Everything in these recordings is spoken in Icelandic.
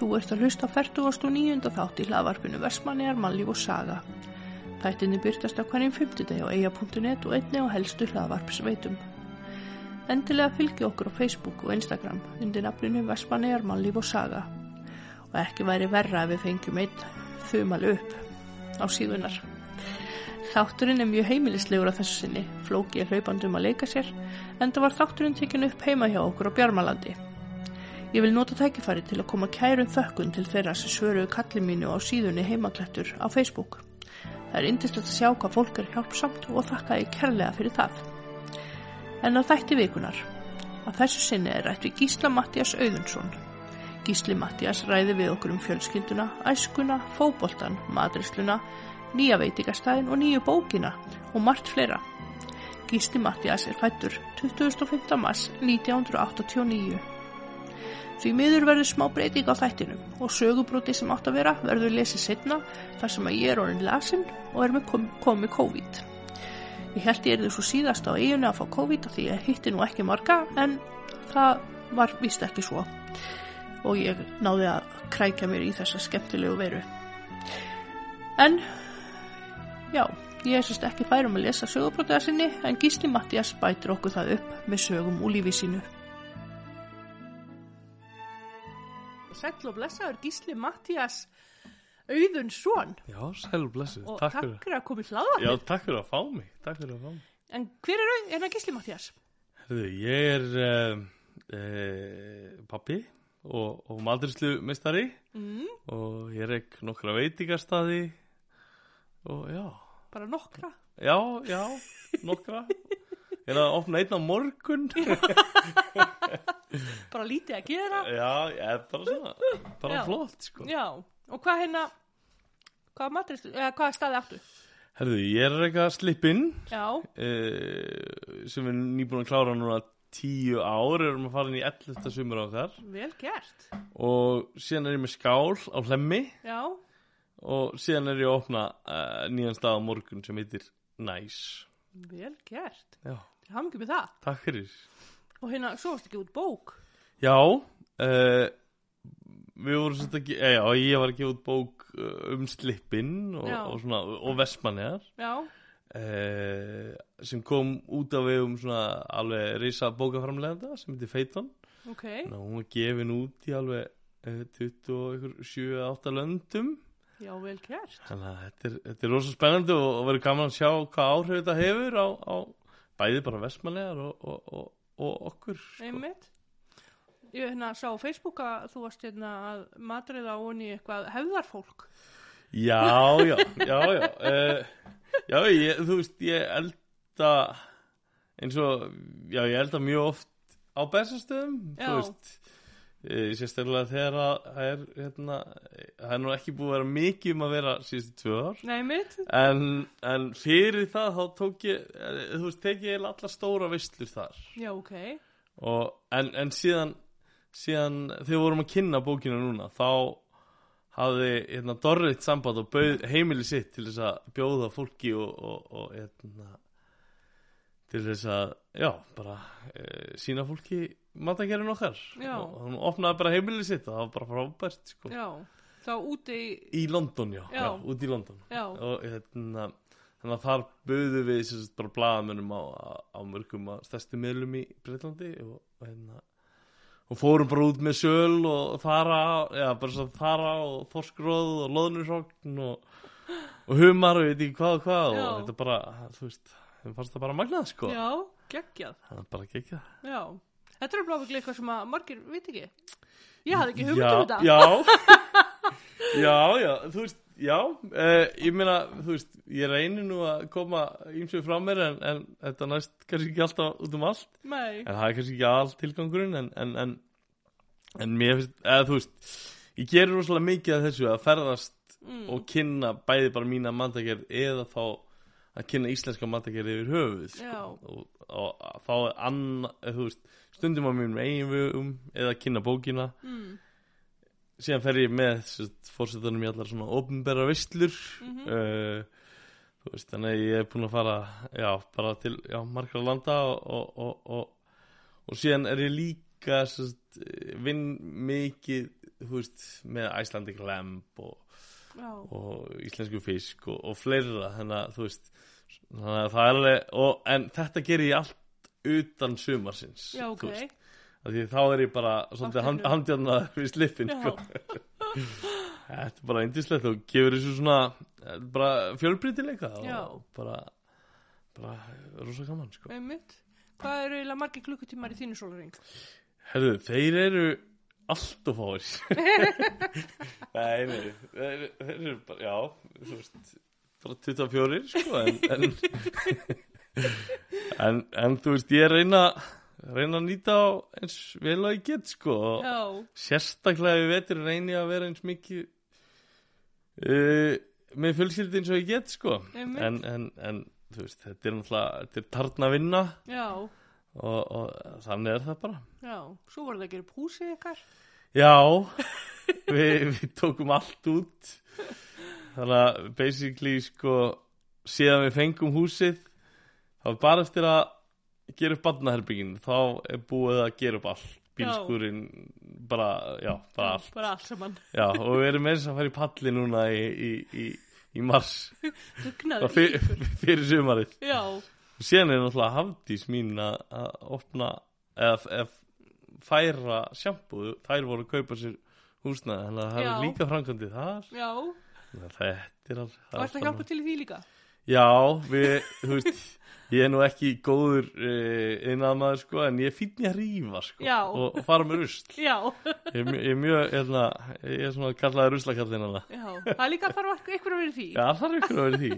Þú ert að hlusta á 49. þátt í hlaðvarpinu Vestmanniðar, Mannlíf og Saga. Þættinni byrtast á hverjum 50 deg á eia.net og einni á helstu hlaðvarpsveitum. Endilega fylgi okkur á Facebook og Instagram undir nafninu Vestmanniðar, Mannlíf og Saga. Og ekki væri verra ef við fengjum einn þumal upp á síðunar. Þátturinn er mjög heimilislegur á þessu sinni, flóki er hlaupandum að leika sér, en það var þátturinn tekin upp heima hjá okkur á Bjarmalandi. Ég vil nota tækifæri til að koma kærum þökkun til þeirra sem svöruðu kalli mínu á síðunni heimaklættur á Facebook. Það er indislegt að sjá hvað fólk er hjálpsamt og þakka ég kærlega fyrir það. En á þætti vikunar. Að þessu sinni er rætt við Gísla Mattias Auðunsson. Gísli Mattias ræði við okkur um fjölskylduna, æskuna, fóboltan, madrisluna, nýja veitikastæðin og nýju bókina og margt fleira. Gísli Mattias er fættur 25. mars 1989. Því miður verður smá breyting á þættinum og sögubróti sem átt að vera verður lesið setna þar sem að ég er orðin lasin og er með kom komið COVID. Ég held ég er svo síðast á eiginu að fá COVID því ég hitti nú ekki marga en það var vist ekki svo og ég náði að krækja mér í þessa skemmtilegu veru. En já, ég er sérst ekki færum að lesa sögubrótiða sinni en Gísli Mattias bætir okkur það upp með sögum úr lífi sínu. Sæll og blessaður Gísli Mattias Auðunsson Já, sæl og blessu, og takk fyrir fyrir að koma í hlaðvarpið. Já, takk fyrir að fá mig, takk fyrir að fá mig. En hver er, er það Gísli Mattias? Herðu, ég er uh, uh, pappi og, og maldrislu mestari Mm, og ég ekki nokkra veitingastadi og já, bara nokkra. já, já, nokkra. Ég er að opna einn á morgun Bara lítið að gera. Já, ég er bara svona, bara Já. flott sko Já, og hvað hérna, hvað matrist, eða hvað staði áttu? Herðu, ég er eitthvað slippinn Já, uh, sem er nýbúin að klára núna tíu ár, erum að fara inn í 11. sumur okkar vel gert. og síðan er ég með skál á hlemmi Já, og síðan er ég að opna uh, nýjan stað á morgun sem heitir Nice vel gert. Já, Til hafa með það. takk fyrir Og hérna, svo varst ekki út bók. Já, uh, við vorum svolítið ge- eh, já, ég var gefa út bók uh, um slippinn og, Já. og, svona, og vestmanniðar Já, uh, sem kom út af vegum svona alveg risa bókaframleganda sem heitir Feiton ok. Ná, hún var gefin út í alveg uh, 27-8 löndum Já, vel gert. Þannig að þetta er, þetta er rosa spennandi og, og verður gaman að sjá hvað áhrif þetta hefur á, á bæði bara vestmanlegar og, og, og, og okkur sko. Einmitt. Ég hérna sá á Facebook að þú varst hérna að matriða onni eitthvað hefðarfólk. Já, já, já, já uh, Já, ég, þú veist, ég elda eins og, já, ég elda mjög oft á bestastöðum. Þú veist, sérstaklega þegar að það er, hérna, það er nú ekki búið að vera mikið um að vera síðustu tvö ár Nei, mitt. En, en fyrir það þá tók ég, eh, þú veist, tek ég eiginlega alla stóra veistlur þar Já, ok. og, en, en síðan, síðan þegar við vorum að kynna bókina núna þá hafði hérna, Dorrit samband og bauð heimili sitt til þess að bjóða fólki og, og, og hérna, til þess að já, bara e, sína fólki matagerinn okkar Já. og hún opnaði bara heimili sitt og það var bara frábært sko. Já, þá úti í, í London, já, Já. já. út í London já, og hérna þannig að þar buðu við sagt, bara blaðamönnum á, á, á mörgum að stærstu miðlum í Breitlandi og, og hérna og fórum bara út með söl og þara já, bara svo þara og þorskróð og loðnusogn og, og humar og ég veit ekki hvað og hvað og þetta bara, þú veist þeim fannst það bara magnað sko. Já, geggjað. það er bara ekki Já, þetta er bláfugli eitthvað sem að margir veit ekki. Ég hafði ekki hugmynd um þetta. já, já, já, þú veist, já, uh, ég meina, þú veist, ég reynir nú að koma ímsveg frá mér en, en þetta næst kannski ekki alltaf út um allt, Nei, en það er kannski ekki all tilgangurinn, en, en, en, en mér finnst, eða þú veist, ég gerir rosalega mikið af þessu að ferðast mm, og kynna bæði bara mína mandagerð eða þá að kynna íslenska mandagerð yfir höfuð, sko, og, og er annað, þú veist, stundum á mínum eigin vögum eða kynna bókina, mm, síðan fer ég með fórsetunum í allar svona ofnbæra vistlur mhm, uh, þú veist, þannig að ég er búin að fara já, bara til já, margra landa og, og, og, og, og síðan er ég líka vinn mikið veist, með Icelandic Lamb og, Já, og íslensku fisk og, og fleira þannig að þú veist þannig að það er alveg, og, en þetta gerir ég allt utan sumarsins já, þú ok. veist, af því þá er ég bara hand, handjarnar við slippin sko. þetta er bara indislegt og gefur þessu svona eh, Já. og bara bara rosa gaman sko. Hvað eru margir klukkutímar í þínu sólaring? Herðu, þeir eru allt og fáir. Nei, nei þeir, eru bara, já þú veist, bara 24 sko, en, en, en en þú veist, ég reyna reyna að nýta á eins vel að ég get sko Já, sérstaklega við vetur reyni að vera eins mikið uh, með fjölskyldi eins og ég get sko. En, en, en þú veist, þetta er náttúrulega þetta er tarna að vinna já, og, og þannig er það bara. Já. Svo voru það að gera upp húsið ykkar. Já, við, við tókum allt út. Þannig að basically sko síðan við fengum húsið þá var bara eftir að gera upp badnaherbyggin þá er búið að gera upp allt. Bílskúrin, bara, já, bara allt. Bara allt saman. já, og við erum eins að fara í palli núna í, í, í, í mars. Fyr, fyrir sumarið. Já, og síðan er náttúrulega hafdís mín að opna eða, færa sjampú þær voru að kaupa sér húsnaði þannig að það er líka framkvæmdið þar já. Þetta er alveg Og ert að hjálpa til því líka? já, við, þú veist ég er nú ekki góður uh, innanmaður sko, en ég finn ég að rífa sko, Já. og, fara með rusl Já, ég er, ég er mjög, hérna, ég er svona kallaði ruslakallin hana já. Það er líka að fara eitthvað að vera því. Já, það er ykkur að vera því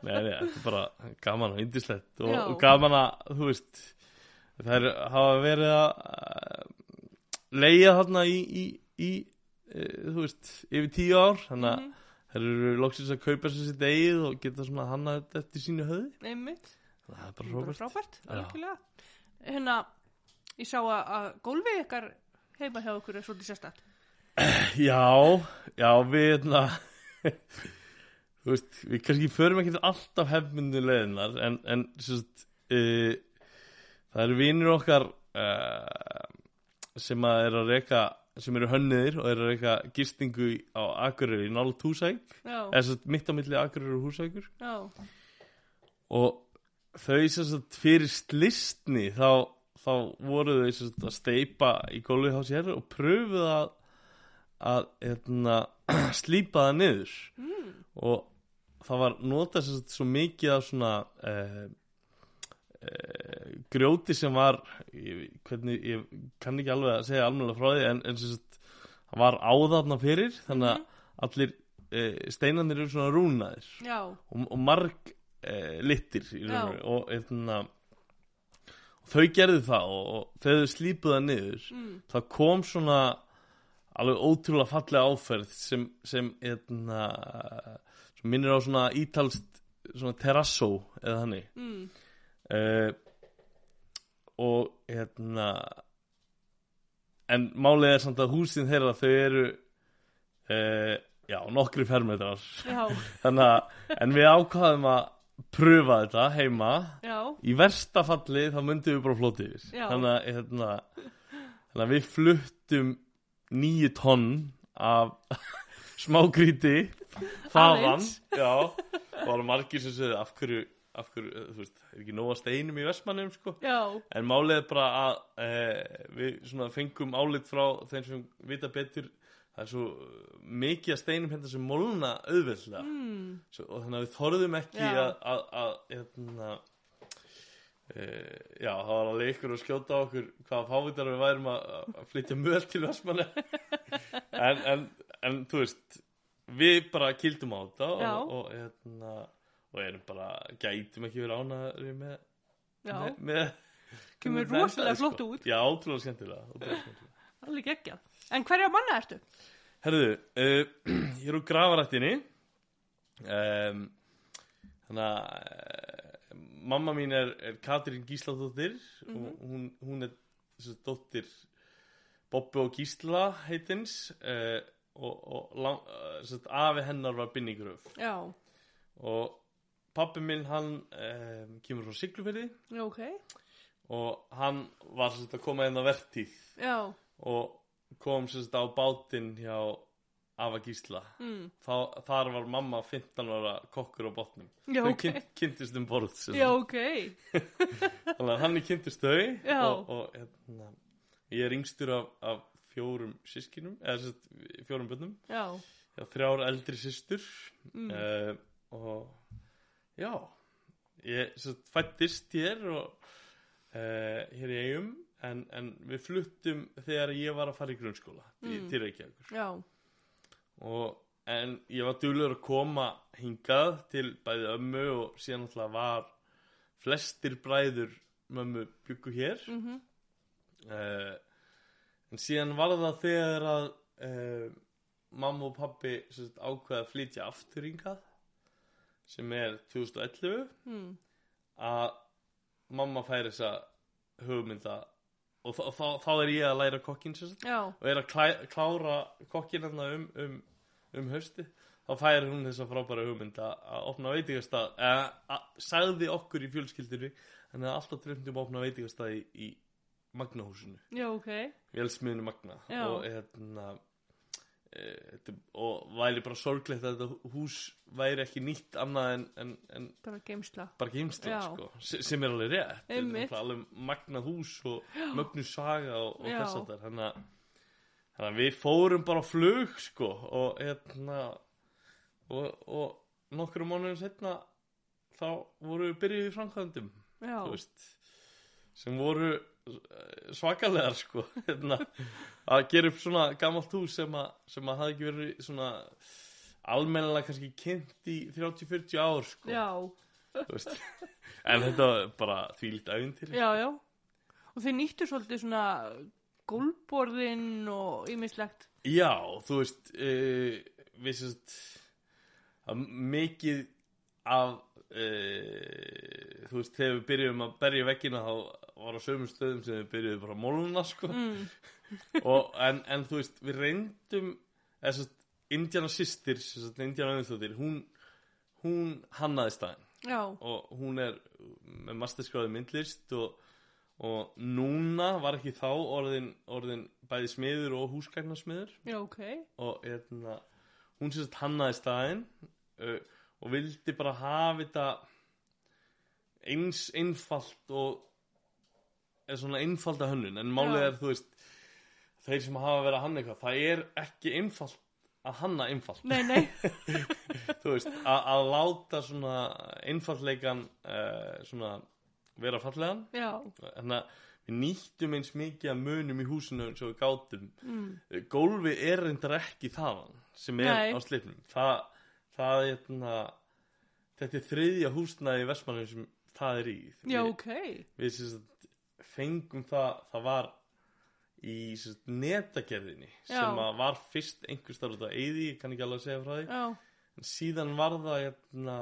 Nei, nei, þetta er bara gaman og indislegt og, og gaman að, þú veist það er, hafa verið að uh, leia þarna í, í, í uh, þú veist, yfir tíu ár þannig að Mhm. þeir eru loksins að kaupa sér sitt eigið og geta svona hanna þetta eftir sínu höfði Einmitt. Það er bara Bara frábært. Hérna, ég sá að, gólfið ykkar heima hjá ykkur er svolítið sérstætt. Já, já, við hérna þú veist, við kannski förum ekki alltaf hefmyndu leiðinar en, en sérst, uh, það eru vinir okkar uh, sem að er að reyka sem eru hönniðir og eru að reyka gistingu á Akureyri í nála túsæk Já, eða mitt á milli Akureyri og húsækur já, og þau sérst fyrir slistni þá, þá voru þau sérst að steipa í gólfið á sér og pröfuðu að að hérna, slípa það niður. Mm, og það var notað sérst svo mikið af svona eh, eh, grjóti sem var ég, hvernig, ég kann ekki alveg að segja almennilega frá því en, en sérst það var áðarna fyrir þannig að allir eh, steinarnir eru svona rúnaðir. Já, og, og marg eh, raun og og hérna og þau gerðu það og, og þegar þau slípuðu það niður mm, það kom svona alveg ótrúlega fallega áferð sem, sem hérna, sem minnir á svona ítalst svona terrasso eða þannig. Mm, uh, og hérna en málið er samt að húsin þeirra þau eru uh, já, nokkri fermetrar. En við ákvaðum að pröfa þetta heima. Já, í versta falli þá myndum við bara flótið yfir. Þannig hérna, þannig að við fluttum nýju tonn af smágríti þaðan. Og það var margir sem segði af hverju, af hverju, veist, er ekki nóga steinum í Vestmannum sko? Já, en málið er bara að e, við svona fengum álit frá þeim sem vita betur það er svo mikið að steinum hérna sem molna auðveldlega. Mm, Svo, og þannig að við þorðum ekki Já. að, að, að e, já, það var alveg ykkur að skjóta á okkur hvaða fávitar við værum að, að flytja möl til Vestmanni en, en, en þú veist við bara kildum á þetta og, og, hérna, og erum bara gætum ekki verið ánæður með, með, með Kemur rosalega endaði, flott út. já, ótrúlega skemmtilega, alveg geggjað. En hverja manna ertu? Herðu, uh, ég er úr grafarættinni um, Þannig að uh, mamma mín er, er Katrín Gísladóttir og hún, hún er þessi dóttir Bobbi og Gísla heitins uh, og, og lang, sett, afi hennar var Binningröf Já, og pappi minn hann um, kemur frá Siglufirði. Já, ok. og hann var sett, að koma inn á vertíð. Já, og kom sérst á bátinn hjá Ava Gísla mm. Þá, þar var mamma 15 ára kokkur á botnum Já, þau ok. kyn, kynntist um borð Já, sagt. ok. þannig að hann er kynntist þau Já. og, og hérna, ég er yngstur af, af fjórum sískinum eða sérst, fjórum bönnum Já. Já, þrjár eldri systur Mm. uh, og já ég sérst, fættist hér og uh, hér í eigum en, en við fluttum þegar ég var að fara í grunnskóla mm. Til og, en ég var duglur að koma hingað til bæði ömmu og síðan alltaf var flestir bræður mömmu byggu hér. Mm uh, en síðan var það þegar að uh, mamma og pappi ákveða að flytja aftur hingað sem er 2011 Mm. að mamma færi þessa hugmynda og þá, þá, þá er ég að læra kokkin og er að klæ, klára kokkin um, um, um hausti þá færi hún þessa frábæra hugmynda að opna veitingastað að, sagði okkur í fjölskyldinu en það er alltaf dröfndi um að opna veitingastað í, í Magnahúsinu. Já, ok. vélsmiðinu Magna. Já. og hérna og væri bara sorglegt að þetta hús væri ekki nýtt annað en, en, en Bara geimsla. bara geimsla sko, se- sem er alveg rétt. Þetta er alveg magnað hús og mögnu saga og, og þess að það þannig að við fórum bara flug sko og hérna og, og nokkru mánuðin setna þá voru við byrjuð í framkvæmdum sem voru eh, svakalegar sko hérna, að gera upp svona gamalt hús sem að, sem að hafði ekki verið svona almennilega kannski kynnt í 30-40 ár sko Já. en þetta var bara þvílít æfintýri Já, já. Og þið nýttu svolítið svona gólborðin og ýmislegt. já, þú veist uh, við sérst mikið af uh, þú veist þegar við byrjuðum að berja veggina þá var á sömum stöðum sem við byrjuðum bara að móluna sko Mm. og, en, en þú veist, við reyndum eða svo Indiana sagt, Indiana Öðinþóttir hún, hún hannaði staðinn Já. og hún er með masterskráði myndlist og, og núna var ekki þá orðin, orðin bæði smiður og húsgagnarsmiður Já, ok. og hérna, hún sagt hannaði staðinn uh, og vildi bara hafa þetta eins einfalt og eða svona einfalda hönnun en málið Já. er þú veist þeir sem hafa verið að hanna eitthvað það er ekki einfalt að hanna einfalt Nei, nei. þú veist, að, láta svona einfallleikan uh, svona vera fallegan Já. þannig að við nýttum eins mikið að munum í húsinu og við gátum Mm. gólfi er reyndar ekki þaðan sem er Nei. á slipnum það, það er hérna, þetta er þriðja húsnaði í Vestmannum sem það er í Já, við, ok. við sem sagt, fengum það það var í netagerðinni Já. sem var fyrst einhvers þar út á eyði, ég kann ekki alveg að segja frá því Já. en síðan var það hérna,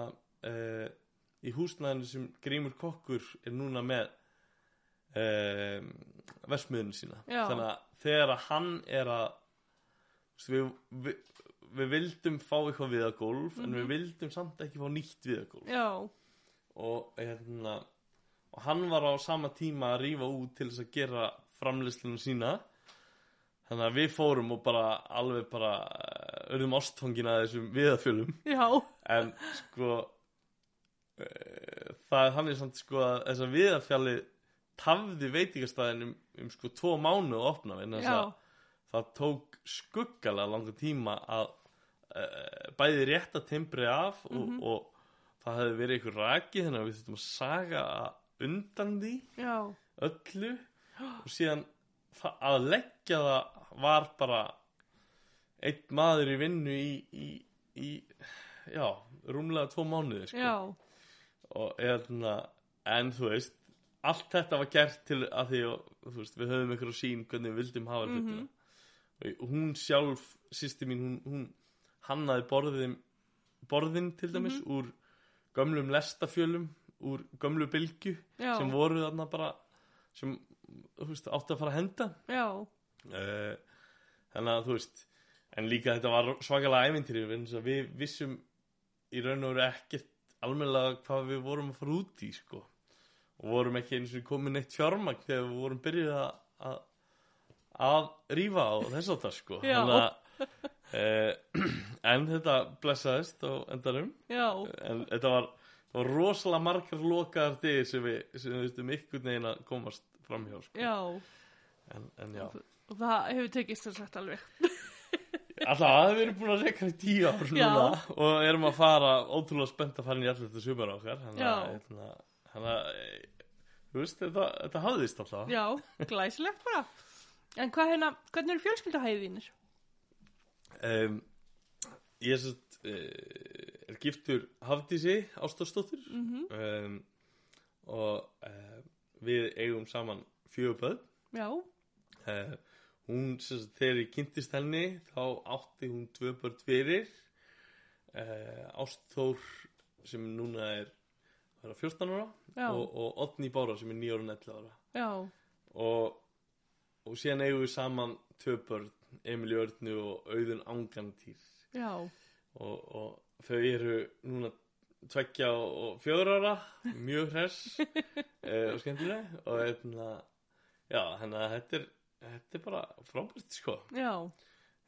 uh, í húsnæðinu sem Grímur Kokkur er núna með uh, versmiðinu sína Já. þannig að þegar að hann er að við, við, við vildum fá eitthvað viðagólf en við vildum samt ekki fá nýtt viðagólf Já. og, hérna, og hann var á sama tíma að rífa út til þess að gera framleyslinu sína þannig að við fórum og bara alveg bara uh, urðum ástfangin að þessum viðafjölum Já. en sko uh, það er þannig samt sko að þess að viðafjalli tafði veitingastæðin um, um sko tvo mánu að opna að það tók skuggalega langa tíma að uh, bæði rétta timbri af og, Mhm. og það hefði verið einhver raki þannig að við þurftum að saga undan því Já. öllu og síðan að leggja það var bara einn maður í vinnu í, í, í já, rúmlega tvo mánuði sko. Og eðna, en þú veist allt þetta var gert til að því og, veist, við höfum á sín hvernig við vildum hafa Mhm. hlutina og hún sjálf, sýsti mín hún, hún hannaði borðin borðin til dæmis Mhm. úr gömlum lestafjölum úr gömlu bylgju Já. sem voru þarna bara sem veist, átti að fara að henda Já. uh, þannig að þú veist en líka þetta var svakalega ævintýri við, vissum í raun og veru ekkert almennilega hvað við vorum að fara út í sko og vorum ekki eins og komin eitt fjármagn þegar við vorum byrjuð að- að að rífa á þess að það sko. Þannig að, uh, en þetta blessaðist á endanum Já, en þetta var, var rosalega margar lokaðar dyr sem við, sem við veistum ykkur neginn að komast framhjá sko. já. en, en já, Og það hefur tekist þess sagt alveg. alltaf við erum búin að reyka í tíu ár núna og erum að fara ótrúlega spennt að fara inn í allir þetta sumar okkar þannig að, hérna, að þú veist, þetta, þetta hafðist alltaf Já, glæsilegt bara. En hvað hérna, hvernig eru fjölskyldahæðið þínir? um, ég er sérst uh, er giftur Hafdísi Ástórsdóttur Mm um, og uh, við eigum saman Já, uh, hún, sem sagt, þegar ég kynntist henni þá átti hún tvö börn fyrir. Uh, Ástþór sem núna er vera 14 ára? Já, og, og Odni Bára sem er 9 ára og 11 ára. Já, og, og síðan eigum við saman tvö börn, Emil Jörnu og Auðun Angantýr já, og, og þau eru núna tveggja og, fjögur ára mjög hress uh, og skemmtileg og eitna, já, þannig að þetta er, þetta er bara frábært sko já,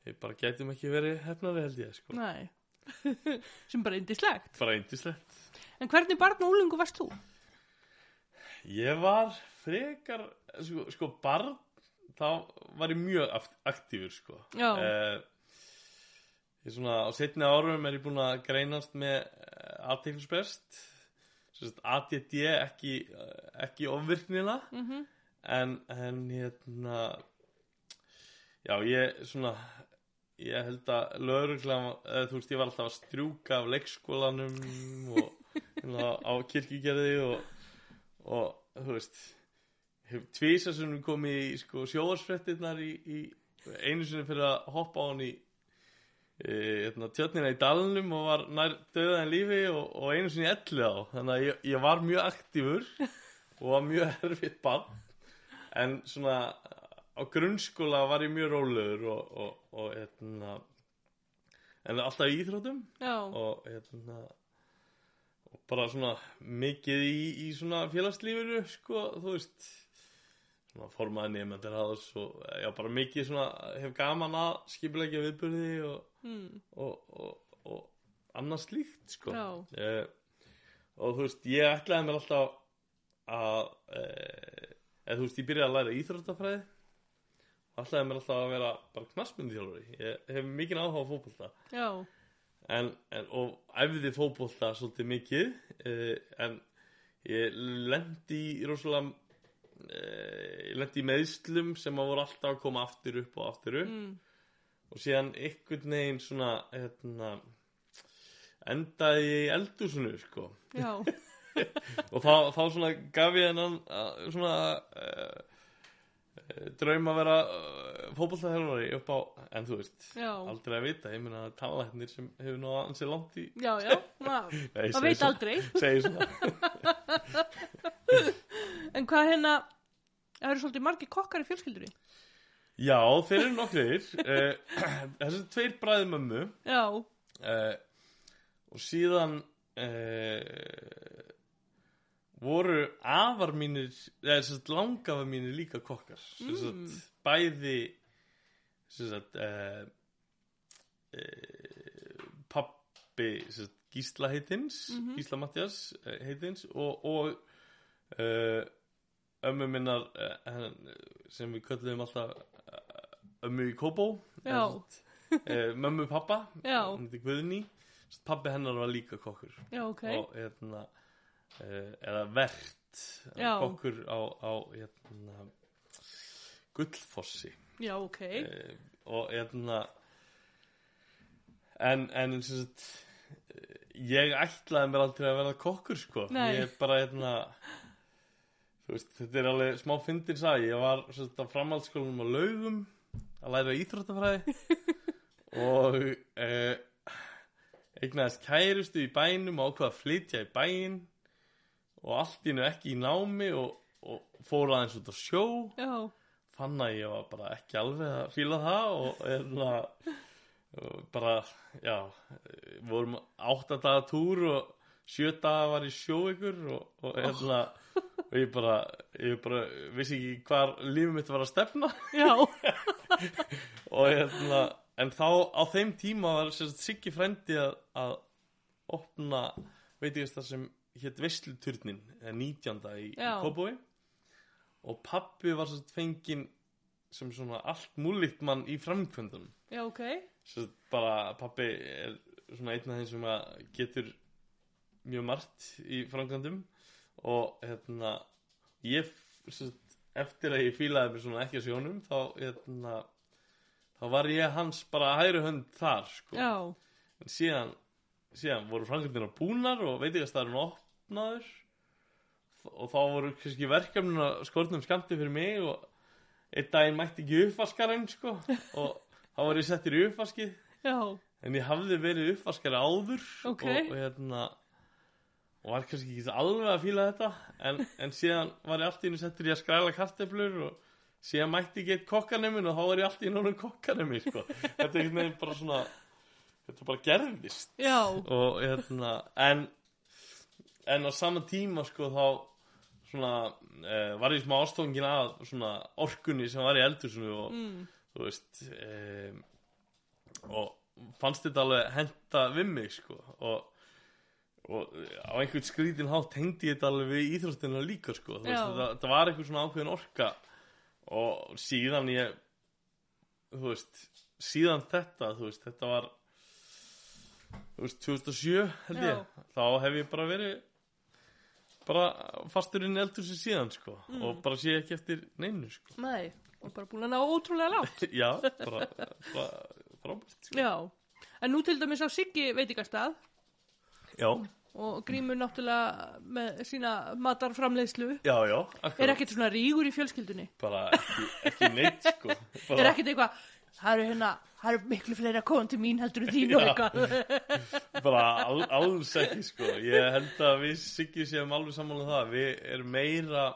við bara getum ekki verið hefnari held ég sko. Sem bara indislegt. bara eindislegt En hvernig barn og úlingu varst þú? ég var frekar sko, sko barn þá var ég mjög aktífur sko Já. Eh, ég svona á setni árum er ég búinn að greinast með aðteglisbest ADD ekki, eh, ekki ofvirknina. Mm en, en hérna já ég svona ég held að lögreglan eða þú veist ég var alltaf að strjúka af leikskólanum og hérna, á kirkjugerði og, og þú veist tvísa sem við komið í sko, sjóarsfrettirnar í, í einu sinni fyrir að hoppa á hann í tjötnina í dalnum og var nær döðaðin lífi og, og einu sinni elli á. Þannig að ég, ég var mjög aktífur og var mjög erfitt barn. En svona á grunnskóla var ég mjög rólegur og, og, og hérna en alltaf í íþrótum og hérna og bara svona mikið í, í svona félagslífinu sko, þú veist formaði nefndir aðs og já, bara mikið svona hef gaman að skipulegja viðbörði og, mm, og, og, og annað slíkt sko. Eh, og þú veist, ég ætlaði mér alltaf að eh, eða þú veist, ég byrjaði að læra íþróttafræði og ætlaði mér alltaf að vera bara knassmyndi þjálfari ég hef mikið áhuga á fótbolta. Já, en, en, og æfði fótbolta svolítið mikið eh, en ég lendi í rosalega lendi í meðslum sem að voru alltaf að koma aftur upp og aftur upp. Mm, og síðan einhvern veginn svona hérna, endaði ég í eldúsinu sko. Og þá, þá svona gaf ég hennan uh, svona uh, draum að vera uh, fótballtæðarvari upp á en þú veist, já, aldrei að vita ég meina tannlæknir sem hefur nú ansið langt í já, já, maður veit aldrei. segi svona En hvað hérna, það eru svolítið margir kokkar í fjölskyldunni? já, þeir eru nokkrir. Uh, þessi tveir bræði mömmu. Já, uh, og síðan uh, voru afar mínir eða langafar mínir líka kokkar. Sem sagt bæði sagt uh, uh, pappi sagt Gísla heitins Gísla Mattias uh, heitins og, og uh, ömmu minnar uh, sem við kölluðum alltaf uh, ömmu í uh, mömmu pappa Guðný. Pappi hennar var líka kokkur. Já, ok, og hérna eða vert. Já. kokkur á, á hérna Gullfossi. Já, ok, uh, og hérna en, en sagt eh, ég ætlaði mér aldrei að vera kokkur sko. Nei. ég bara hérna veist, þetta er alveg smá fyndin sag ég var sagt á framhaldsskólanum á laugum að læra íþróttafræði. Og uh, eignaðist kærustu í bænum og ákvað að flytja í bæinn og allt í nú ekki í námi og, og fór aðeins út á sjó. Já, fann að ég var bara ekki alveg að fíla það og erna, bara, já vorum átta daga túr og sjö daga var í sjó ykkur og, og, erna, og ég bara ég bara vissi ekki hvar lífið mitt var að stefna. Já, hérna, en þá á þeim tíma var sagt, Siggi frendi að, að opna, veit ég það sem hétt Veisluturnin, 19. í, í. Kópói og pappi var sagt, fenginn sem svona allt múlíkt mann í framkvöndunum Já, ok. sagt, bara pappi er svona einn af þeim sem getur mjög margt í framkvæmdum og hérna ég sagt, eftir að ég fílaði mig svona ekki að sjónum þá hérna þá var ég hans bara hægri hönd þar sko. Já, en síðan, síðan voru framkvæmdina búnar og veitingastæðurinn opnaður og þá voru kannski verkefnina skortnum skamti fyrir mig og einn daginn mætti ekki uppvaskarinn sko. Og þá var ég settur í uppvaskið. En ég hafði verið uppvaskari áður Ok. og, og hérna og var kannski ekki alveg að fíla þetta. En, en síðan var ég allt í einu settur í að skræla karteflur og síðan mætti ekki eitt kokkanemin og þá var ég allt í einu orðinn kokkanemi sko. þetta er bara svona þetta bara gerðist. Og hérna en, en á sama tíma sko þá svona eh, var ég smá ástofngin að svona orkunni sem var í eldursunu og mm, þú veist um, og fannst þetta alveg henda við mig sko og, og á einhvern skrítin hátt hengdi ég þetta alveg við íþróttina líka sko þú veist, þetta, þetta var einhver svona ákveðin orka og síðan ég þú veist síðan þetta, þú veist, þetta var þú veist, 2007 held ég, Já. þá hef ég bara verið bara fastur inn í eldhúsi síðan sko Mm. og bara sé ekki eftir neinu sko nei, og bara búin að ná ótrúlega lágt. Já, bara, bara frábært sko. Já, en nú til dæmis á Siggi veitingastað Já, og Grímur náttúrulega með sína matarframleiðslu. já, já. Er ekkert svona rígur í fjölskyldunni? Bara ekki, ekki neitt sko bara, Er ekkert eitthvað, það eru hérna, það eru miklu koma til mín heldur en þín og eitthvað. bara al, alls ekki sko. Ég held að við Siggi séum alveg sammála um það. Við erum meira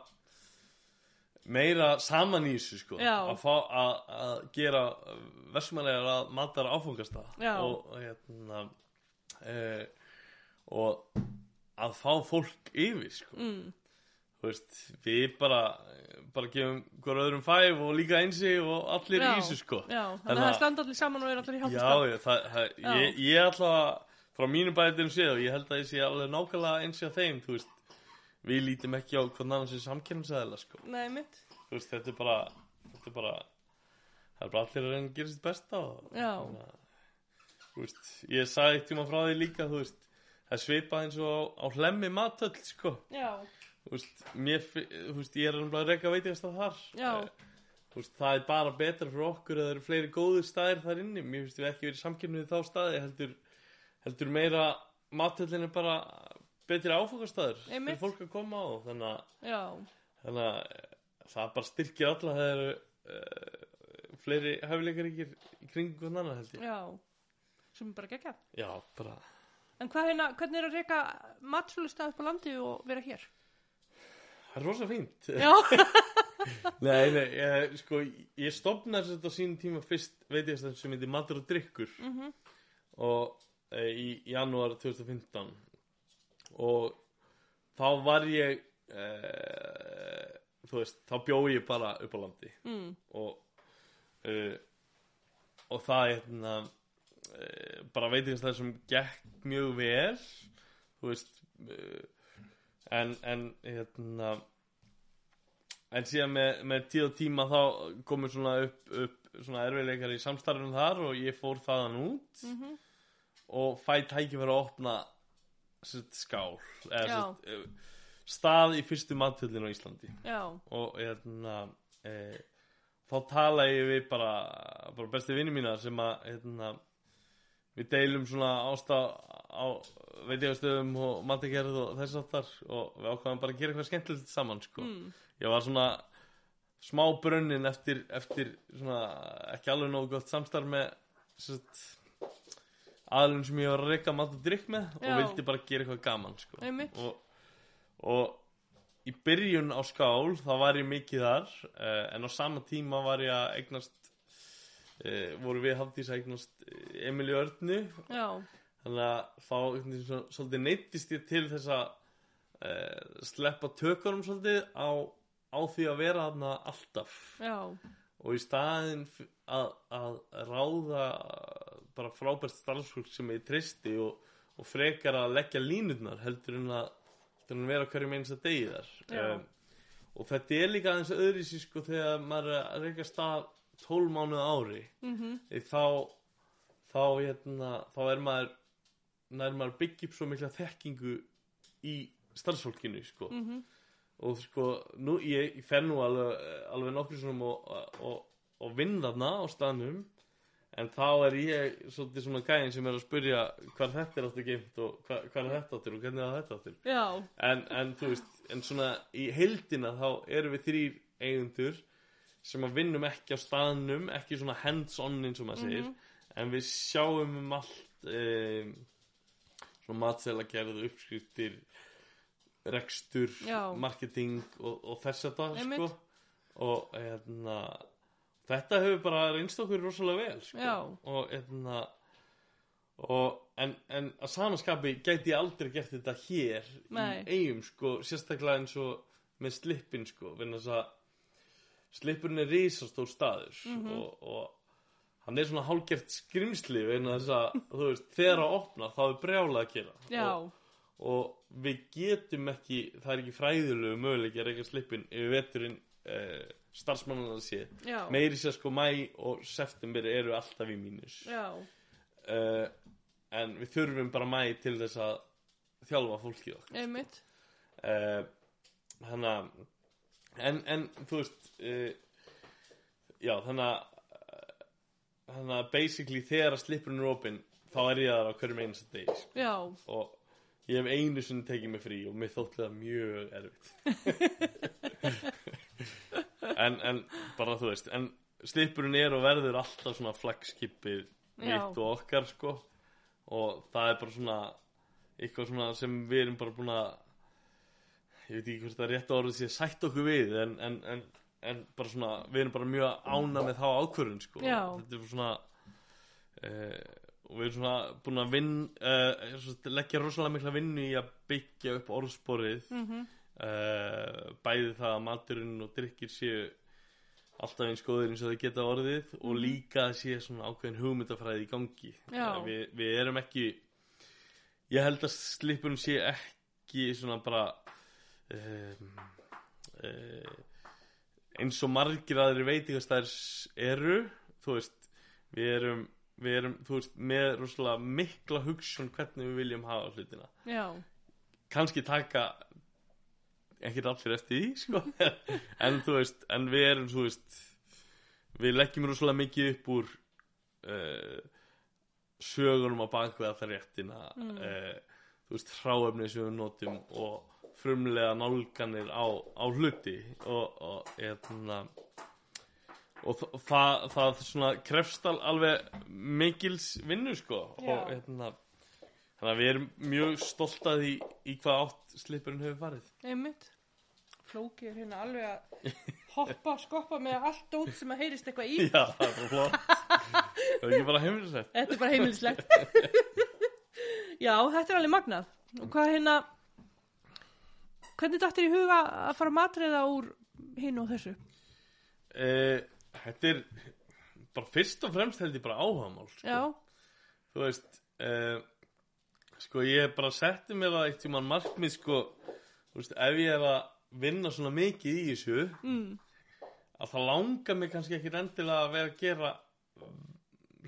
meira saman í þessu sko. Já. að, fá, að, að gera versmanlegar að matar áfangastað Já. og, og hérna e, og að fá fólk yfir sko. Mm, þú veist, við bara bara gefum hver öðrum fæf og líka einsi og allir Já. í þessu sko já, þannig að það að- standa allir saman og er allir í já, hjálpskap. já, það, það, Já. ég, ég alltaf frá mínum bæðum séð og ég held að ég sé alveg nákvæmlega einsi á þeim þú veist, við lítum ekki á hvern annan sem samkjörnsæðila sko, Nei, þú veist, þetta er bara þetta er bara það er bara allir að reyna að gera sitt besta og, Já. að, þú veist, ég sagði eitt tíma frá því líka þú veist, það er svipað eins og á, á hlemmi matöll sko Já, veist, mér, veist, ég er alveg að reyka veitingast að þar. Eh, veist, það er bara betra fyrir okkur að það eru fleiri góður staðir þar inni mér finnst við ekki verið samkynnu við þá staði heldur, heldur meira matöllin er bara betri áfokastæður fyrir fólk að koma á þannig að, þannig að eh, það bara styrkir alla það eru uh, fleiri hæfileikaríkir í kringum hvern annan held ég já. Sem bara geggjað. já, bara En hvað hérna, hvernig er að reyka matsölustað upp á landi og vera hér? Það er rosa fínt. Nei, nei, ég, sko, ég stopnaði þetta á sínum tíma fyrst veit ég sem heitir Matur og Drykkur. Mhm. og e, í janúar 2015 og þá var ég e, þú veist, þá bjóð ég bara upp á landi. Mm, og e, og það hérna e, bara veit ég það sem gekk mjög vel þú veist en, en hérna en síðan með, með tíð og tíma þá komur svona upp, upp svona erfiðleikar í samstarfinu þar og ég fór þaðan út mhm, og fæ tækifæri að opna sett, skál eða Já. sett, eh, stað í fyrstu matöllinu á Íslandi. Já, og hérna e, þá tala ég við bara, bara besti vinni mína sem að hérna, við deilum svona ásta á veitíðastöðum og matagerð og þess aftar og við ákvaðum bara að gera eitthvað skemmtilegt saman sko. mm, ég var svona smá brunnin eftir, eftir svona ekki alveg nógu gott samstarf með aðlun sem ég var að reyka mat og drikk með Já. og vildi bara gera eitthvað gaman sko. og, og í byrjun á skál þá var ég mikið þar uh, en á sama tíma var ég að eignast uh, voru við hafdís að eignast eh, Örnu. Já, þannig að þá svo- svolítið neittist ég til þess að uh, sleppa tökurum svolítið á, á því að vera þarna alltaf. Já, og í staðin að, að ráða bara frábært starfsfólk sem ég tristi og, og frekar að leggja línurnar heldur en að, heldur en að vera hverju meins að degi þar. Já. og þetta er líka aðeins öðri sko þegar maður er að reyka stað 12 mánuð ári mm þá þá, hérna, þá er maður nær maður byggja upp svo mikla þekkingu í starfsfólkinu sko. Mhm. og sko nú, ég, ég fer nú alveg, alveg nokkur svona og, og, og vinn þarna á staðnum en þá er ég svolítið svona gæðin sem er að spyrja hvað þetta er áttu geimt og hvað, hvað er þetta áttur og hvernig er þetta áttur en, en þú veist, en svona í heildina þá erum við þrýr eigundur sem að vinnum ekki á staðnum, ekki svona hands-on eins og maður segir, en við sjáum um allt um, svona matsela gerð, uppskriftir rekstur, Já. marketing og, og þess að það sko og hérna þetta hefur bara reynst okkur rosalega vel sko. Og hérna og, en, en að samaskapi gæti ég aldrei gert þetta hér Nei. í eigum sko, sérstaklega eins og með slippin sko, þess að slippurinn er risastór staður Mhm. og, og hann er svona hálgert skrimsli vegna þess að þú veist, þegar að opna þá er brjála að já, og, og við getum ekki það er ekki fræðilegu möguleiki að reyka slippin yfir veturinn uh, starfsmannana sé já, meiri sér sko mæ og september eru alltaf í mínus. Uh, en við þurfum bara mæ til þess að þjálfa fólkið einmitt. uh, þannig að en, en þú veist uh, já þannig að þannig að basically þegar að slippurinn er opinn þá er ég þar á hverjum einasta degi sko. Já, og ég hef einu sinni tekið mig frí og mér þótti það mjög erfitt. En, en bara þú veist en slipurinn er og verður alltaf svona flagskipið mitt og okkar sko. Og það er bara svona eitthvað svona sem við erum bara búin að ég veit ekki hvort það er rétt orðið sé sætt okkur við en, en, en, en bara svona við erum bara mjög ána með þá ákvörðun sko. Þetta er svona uh, og við erum svona búin að vinn uh, leggja rosalega mikla vinnu í að byggja upp orðsporið. Mhm, uh, bæði það að maturinn og drikkir séu alltaf eins góðir eins og þau geta orðið og líka að sé svona ákveðin hugmyndafræði í gangi. Uh, við, við erum ekki ég held að slippurum sé ekki svona bara eins og margir aðri veitingastæðir eru þú veist við erum, við erum veist, með rosalega mikla hugsun hvernig við viljum hafa hlutina já, kannski taka ekkert allir eftir því sko. en þú veist, en við erum þú veist, við leggjum rosalega mikið upp úr uh, á bakvið að það réttina Mm. uh, þú veist, hráefni sem við notum og frumlega nálganir á, á hluti og, og hérna og þa- það, það svona krefst al- alveg mikils vinnu sko og hérna þannig að við erum mjög stolt að því í hvað átt slipurinn hefur farið einmitt. Flóki er hérna alveg að hoppa, skoppa með allt út sem að heyrist eitthvað í. já, það er flott það er ekki bara heimilisett Þetta er bara heimilislegt. Já, þetta er alveg magnað. Og hvað hérna, hvernig dættir í huga að fara að matreiða úr hinn og þessu? eh, þetta er bara fyrst og fremst held ég bara áhagamál sko. Já, þú veist eh, sko ég bara setti mér það eitt tímann markmið sko þú veist ef ég er að vinna svona mikið í þessu mm, að það langar mig kannski ekki endilega að vera að gera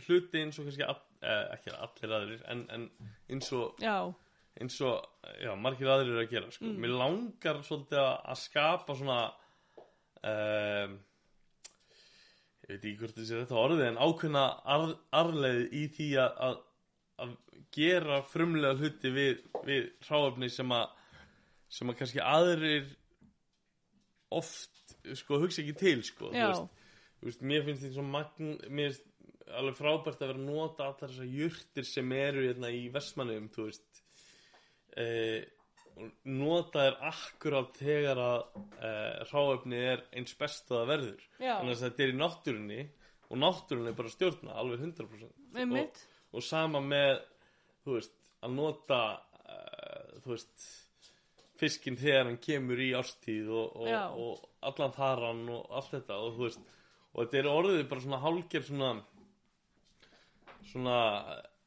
hluti eins og kannski all, eh, ekki allir aðrir en, en eins og já, eins og já, margir aðrir eru að gera sko. Mm. mér langar svolítið að, skapa svona um, ég veit ekki hvort þessi þetta orðið en ákveðna ar, arleið í því að, að, gera frumlega hluti við, við hráöfni sem að sem að kannski aðrir oft sko hugsa ekki til sko veist, veist, mér finnst þetta svo magn mér finnst alveg frábært að vera að nota allar þessar jurtir sem eru hérna í versmanum þú veist og nota þær akkurat þegar að eh, hráefni er eins best að verður. Já, þannig að þetta er í náttúrunni og náttúrunni er bara stjórna alveg 100% einmitt, og, og sama með veist, að nota uh, þú veist fiskinn þegar hann kemur í ástíð og, og, og allan þaran og allt þetta og þú veist og þetta er orðið bara svona hálger svona svona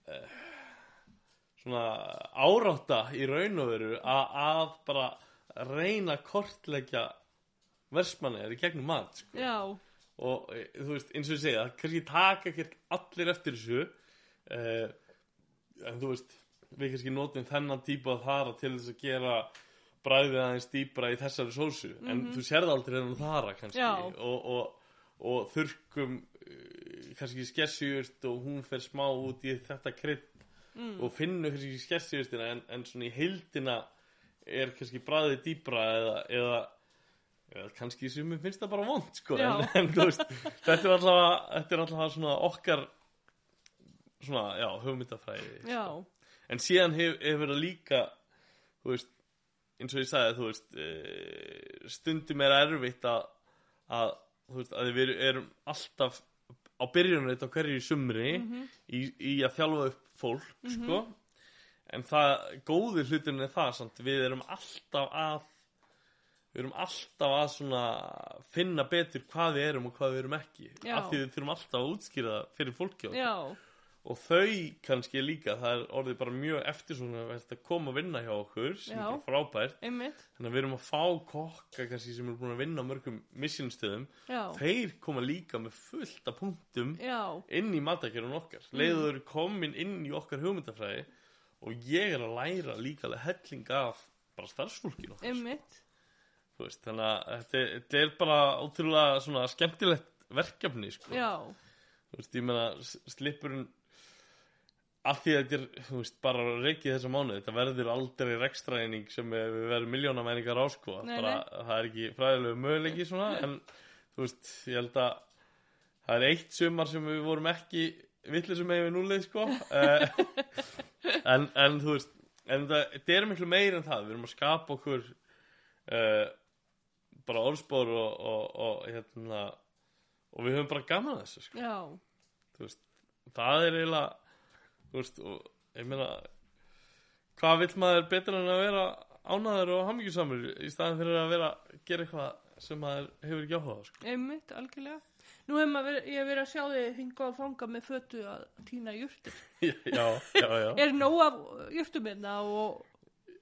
eh, svona árátta í raun og veru að, bara reyna að kortleggja versmanniðar í gegnum mat sko. Já, og e, þú veist, eins og ég segja kannski taka ekkert allir eftir þessu uh, en þú veist við kannski notum þennan típu að þara til þess að gera bræðið aðeins dýbra í þessari sósu. En þú sérð aldrei hennan þara kannski. Og, og, og þurrkum uh, kannski skessjurt og hún fer smá út í þetta krydd Mm. og finnur kannski skessjurtina en, en svona í heildina er kannski bræðið dýbra eða, eða eða kannski sem mér finnst það bara vond sko. En, en veist þetta er alltaf, þetta er alltaf svona okkar svona, já, hugmyndafræði já, en síðan hef, hefur það líka þú veist, eins og ég sagði þú veist, e, stundum er erfitt að, að þú veist, að við erum alltaf á byrjunarreit á hverju sumri í, í að þjálfa upp fólk sko. En það, góði hlutin er það samt, við erum alltaf að við erum alltaf að svona finna betur hvað við erum og hvað við erum ekki. Af því við þurfum alltaf að útskýra það fyrir fólki og já, og þau kannski líka það er orðið bara mjög eftir svona að koma að vinna hjá okkur sem Já. er frábært. Einmitt, þannig að við erum að fá kokka kannski sem eru búin að vinna á mörgum missionstöðum já, þeir koma líka með fullt af punktum já, inn í matakjörun okkar. Leiðu þau eru komin inn í okkar hugmyndafræði og ég er að læra líka helling af bara starfsfólkinu okkar. Einmitt, veist, þannig að þetta, þetta er bara ótrúlega skemmtilegt verkefni sko. veist, ég meina s- slippurinn af því að þetta er, þú veist, bara reikið þessa mánuð, þetta verður aldrei rekstraeining sem við verðum miljónamæningar á sko, bara, það er ekki fræðilegu möguleiki svona, en þú veist, ég held að það er eitt sumar sem við vorum ekki villisum með við núlið sko. Eh, en, en þú veist en það, þetta er miklu meir en það. Við erum að skapa okkur uh, bara orðspor og, og, og hérna og við höfum bara gaman að þessu sko. Já, þú veist, það er eiginlega þú veist, og ég meina hvað vill maður betur en að vera ánæður og hamingjusamur í staðin fyrir að vera að gera eitthvað sem maður hefur ekki áhuga á, sko. einmitt, algjörlega. Nú hef verið, ég verið að sjá þig hinga og fanga með fötu að týna jurtir. já, já, já Er nóg af jurtum minna og,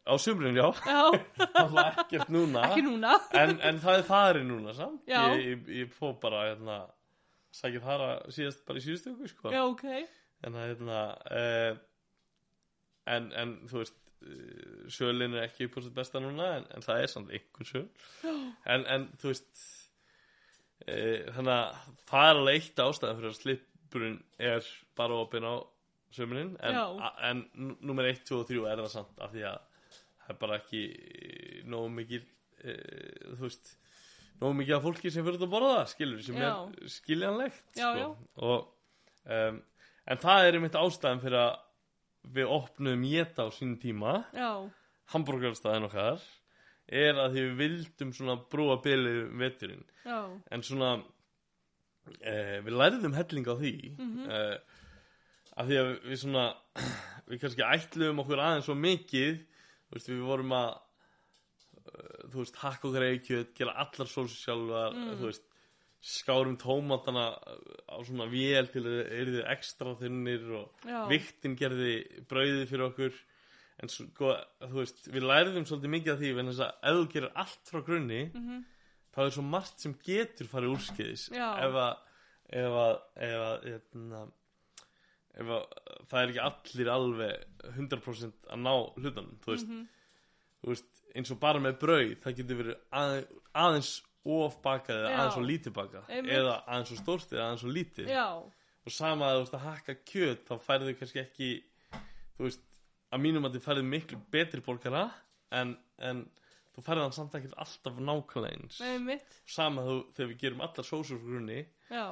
á sumrin, já, já, alltaf ekkert núna ekki núna. en, en það er farið núna samt Já. ég, ég, ég fó bara hérna, sækja fara síðast bara í síðustu sko. Já, ok, en það hérna uh, en, en þú veist uh, sölin er ekki upp á sitt besta núna en, en það er samt einhver söl en, en þú veist uh, þannig að það er alveg eitt ástæðan fyrir að slipurinn er bara opinn á sömurinn en, en númer 1, 2 og 3 er það samt af því að það er bara ekki eh, nógu mikil uh, þú veist nógu mikið af fólki sem fyrir að borða skilur sem Já. er skiljanlegt Já, sko. já. og um, en það er einmitt ástæðan fyrir að við opnum Jeta á sínum tíma já, hambúrgarstæðin okkar er að því við vildum svona brúa bylið veturinn já, en svona eh, við lærðum helling á því Mhm. eh, af því að við svona við kannski ætluðum okkur aðeins svo mikið veist, við vorum að eh, þú veist, hakka okkar eikjöð gera allar sósu sjálfar Mm. þú veist, skárum tómatana á svona vél til að eru þið ekstra þunnir og já, viktin gerði brauðið fyrir okkur. En sko, þú veist, við lærðum svolítið mikið af því en þess að ef þú gerir allt frá grunni mhm, þá er svo margt sem getur farið úrskeiðis. Já. ef að ef að, ef að, hérna, ef að það er ekki allir alveg 100% að ná hlutunum þú veist, mhm, þú veist eins og bara með brauð það getur verið aðeins, aðeins of bakað eða aðeins og lítið bakað. Eða aðeins og stórt eða aðeins og lítið. Já, og sama að þú veist að hakka kjöt þá færðu kannski ekki þú veist, að mínum að þið færðu miklu betri borgara en, en þú færðu hann samt ekkert alltaf nákvæmlega eins. Einmitt, sama þú, þegar við gerum allar sósur grunni já,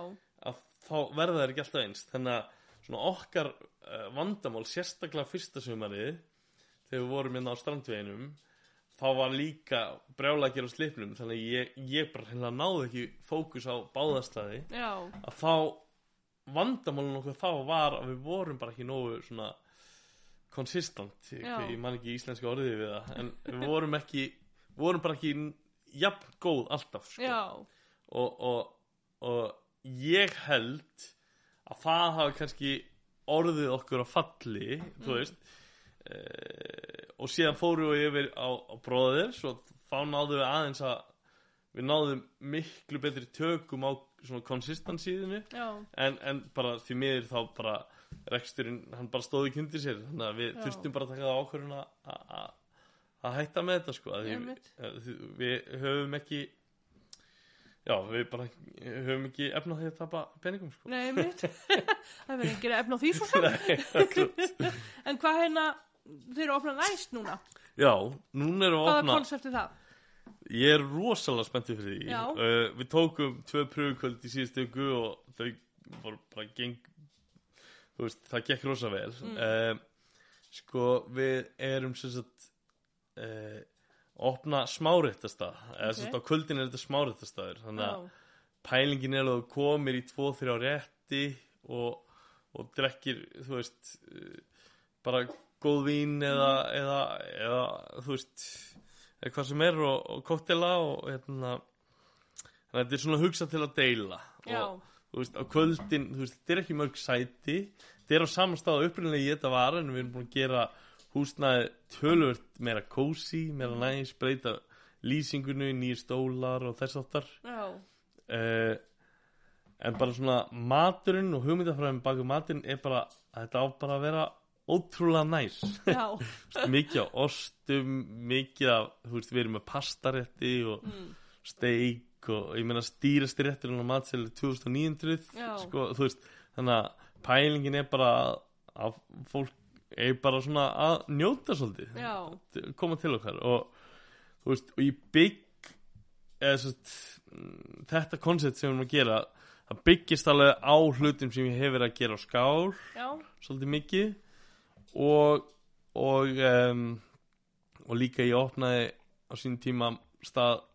að þá verða þær ekki alltaf eins. Þannig að svona okkar uh, vandamál sérstaklega fyrsta sumarið þegar við vorum hérna á strandveginum þá var líka gera á slipnum þannig ég, ég bara hérna náði ekki fókus á báðastæði. Já, að þá vandamálun okkur þá var að við vorum bara ekki nógu svona konsistant ég, man ekki íslenska orðið við það en við vorum ekki vorum bara ekki jafn góð alltaf sko. og, og, og ég held að það hafi kannski orðið okkur á falli þú Mm. veist uh, og síðan fóru við yfir á, á bróðir svo þá náðum við aðeins að við náðum miklu betri tökum á svona konsistansíðinu en, en bara því miður þá bara reksturinn, hann bara stóði kynnti sér þannig að við Já. þurftum bara að taka það ákvörðun að- hætta með þetta sko því, við höfum ekki já, við bara höfum ekki efna því að tapa peningum sko. Nei mitt það verður enginn efna á því svo Nei, akkurat. en hvað hérna, þeir eru opnað næst núna. Já, núna við að hvaða opna koncept er það? ég er rosalega spenntið fyrir því. Uh, við tókum tvö pröfukvöld í síðustu ykkur og þau voru bara geng veist, það gekk rosa vel. Mm. uh, sko, við erum sem sagt uh, opna smáréttastað eða sem sagt á kvöldin er þetta smáréttastaður þannig að Já, pælingin er að þú komir í tvo, þrjá rétti og, og drekkir þú veist bara góð vín eða, eða, eða þú veist eða hvað sem er og, og koktela og hérna þetta er svona hugsa til að deila. Já, og þú veist á kvöldin þú veist þetta er ekki mörg sæti. Þetta er á saman stað upprunnilega í þetta var en við erum búin að gera húsnæði tölvöld meira kósi, meira næs breyta lýsingunni, nýjir stólar og þess já, uh, en bara svona maturinn og hugmyndafræðin baka maturinn er bara að þetta á bara að vera ótrúlega næs. Mikið af ostum mikið af, þú veist, við erum með pastarétti og mm. steik og ég meina stýrasti rétturinn á matseli 2900 Já. sko, veist, þannig að pælingin er bara að, fólk er bara svona að njóta svolítið já, koma til okkar og veist, og í bygg eða svo þetta koncept sem við erum að gera það byggist alveg á hlutum sem ég hef verið að gera á skál já, svolítið mikið og og, um, og líka ég opnaði á sín tíma stað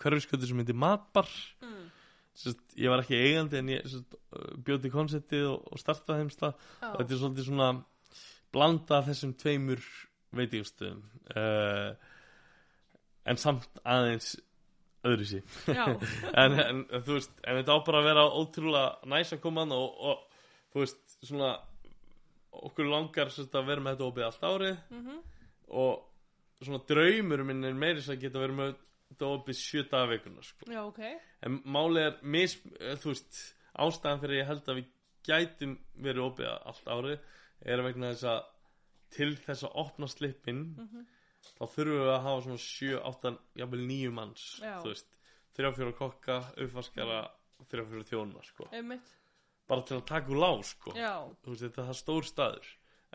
hverjuskötu sem heitir Matbar. Mm. Sest, ég var ekki eigandi en ég bjóti konceptið og, og startaði þeim stað. Já, og þetta er svolítið svona blanda þessum tveimur veitingastöðum uh, en samt aðeins öðru sí en, en þú veist, en þetta á bara að vera ótrúlega næs að koma og, og þú veist, svona okkur langar sérst, að vera með þetta opið allt árið mhm, og svona draumur minn er meiri sem að geta verið með þetta opið sjö daga vikuna sko. já, ok en málið er mis, eh, veist, ástæðan fyrir ég held að við gætum verið opið allt árið er vegna þess að til þess að opna slippin Mhm. þá þurfum við að hafa svona 7, 8, jafnvel 9 manns Já. þú veist, 3-4 kokka uppvaskara, 3-4 þjóna sko. einmitt, bara til að taka úr lá sko. veist, þetta er stór staður.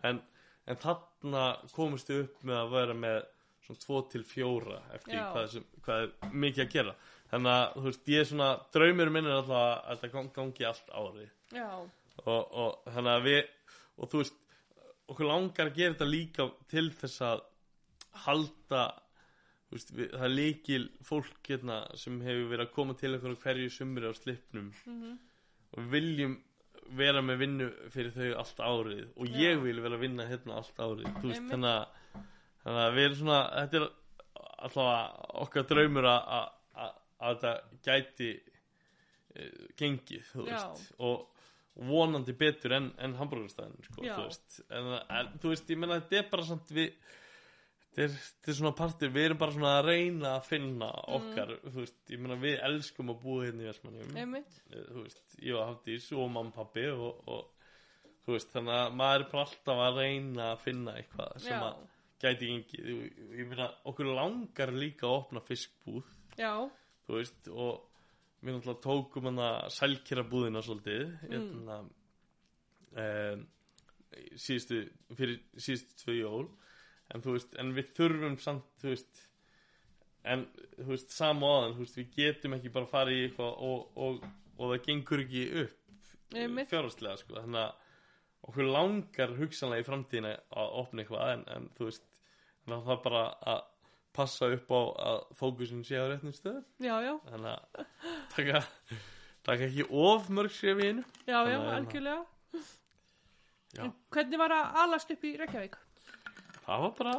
En, en þarna komist við upp með að vera með svona 2 til 4 eftir hvað sem, hvað er mikið að gera. Þannig að þú veist, ég er svona draumur minn er alltaf að þetta gang- gangi allt árið. Já, og, og þannig að við og þú veist, okkur langar að gera þetta líka til þess að halda veist, við, það er líkil fólk hérna, sem hefur verið að koma til okkur á hverju sumri á slipnum mhm, og við viljum vera með vinnu fyrir þau allt árið og Já. ég vil vera að vinna hérna allt árið þú veist, Einmitt. þannig að, þannig að við erum svona þetta er alltaf okkar draumur að, að, að, að þetta gæti e, gengið þú Já. veist og vonandi betur en, en hambúrgarstæðin sko, Já. þú veist en, en þú veist, ég menna þetta er bara samt við þetta er, svona partur við erum bara svona að reyna að finna okkar þú veist, ég menna við elskum að búa hérna í Vestmannum einmitt. Eh, þú veist, ég og Hafdís og mamma og pappi og, og þú veist, þannig að maður er bara alltaf að reyna að finna eitthvað sem já, að gæti gengið. Ég, ég meina, okkur langar líka að opna fiskbúð, já, þú veist og við náttúrulega tókum hann að sælkera búðina svolítið hérna um, síðustu fyrir síðustu tvö jól en þú veist, en við þurfum samt, þú veist en, þú veist, sama áðan, þú veist, við getum ekki bara farið í eitthvað og, og, og það gengur ekki upp fjárhastlega, sko, þannig að okkur langar hugsanlega í framtíðina að opna eitthvað, en, en þú veist að það bara að passa upp á að fókusin sé á réttum stöðum já, já, þannig að taka, taka ekki of mörg skref í einu. Já, já, að- algjörlega. Já. En hvernig var að alast upp í Reykjavík? Það var bara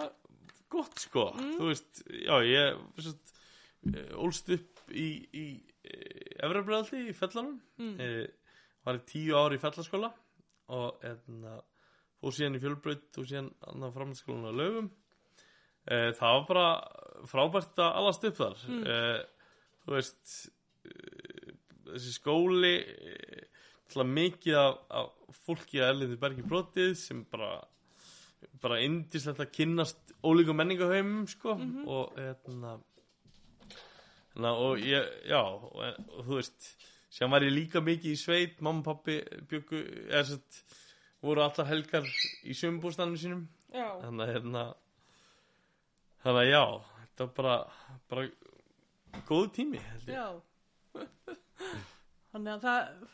gott sko Mm. þú veist, já ég sest, ólst upp í, í Efrabröðaldi í fellanum Mm. e, var í tíu ári í fellaskóla og hérna fór síðan í fjölbraut og síðan annar framhaldsskólan á lögum e, það var bara frábært að allast upp þar Mm. e, þú veist þessi skóli mikið af, af fólki að erliði bergi brotið sem bara bara indislegt að kynnast ólíkum menningaheimum sko Mhm. og hérna hérna og ég, já og, og þú veist, sem var ég líka mikið í sveit, mamma og pappi byggu, eða sett voru allar helgar í sömbústanum sínum Já. þannig að hérna þannig að já, þetta var bara bara góð tími held ég Já. Þannig að það,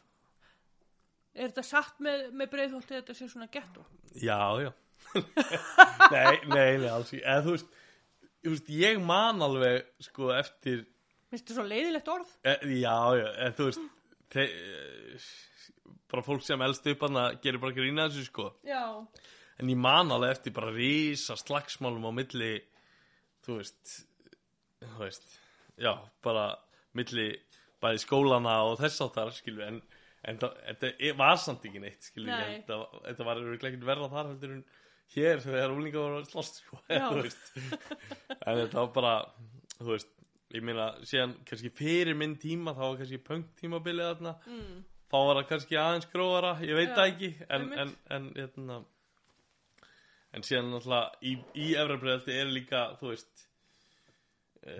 er þetta satt með, með breiðholti þetta sé svona getto? Já, já Nei, nei, nei, alls ekki Eða þú veist, þú veist, ég man alveg sko eftir þetta svo leiðilegt orð? e, Já, já, eða þú veist te, e, bara fólk sem elst upp hann að gerir bara grína þessu sko Já. En ég man alveg eftir bara rísa slagsmálum á milli þú veist þú veist, já, bara milli bæði skólana og þess áttar skilju, en, en það, þetta var samt ekki neitt skilju, Nei. þetta, var örugglega ekkert verða þar heldur en hér þegar úlinga var að slast sko, en þetta var bara, þú veist ég meina, síðan kannski fyrir minn tíma þá var kannski punk tímabilið þarna Mm. þá var það kannski aðeins grófara ég veit það ekki en, en, en, hérna, en síðan náttúrulega í, í efrabreðaldi er líka þú veist e,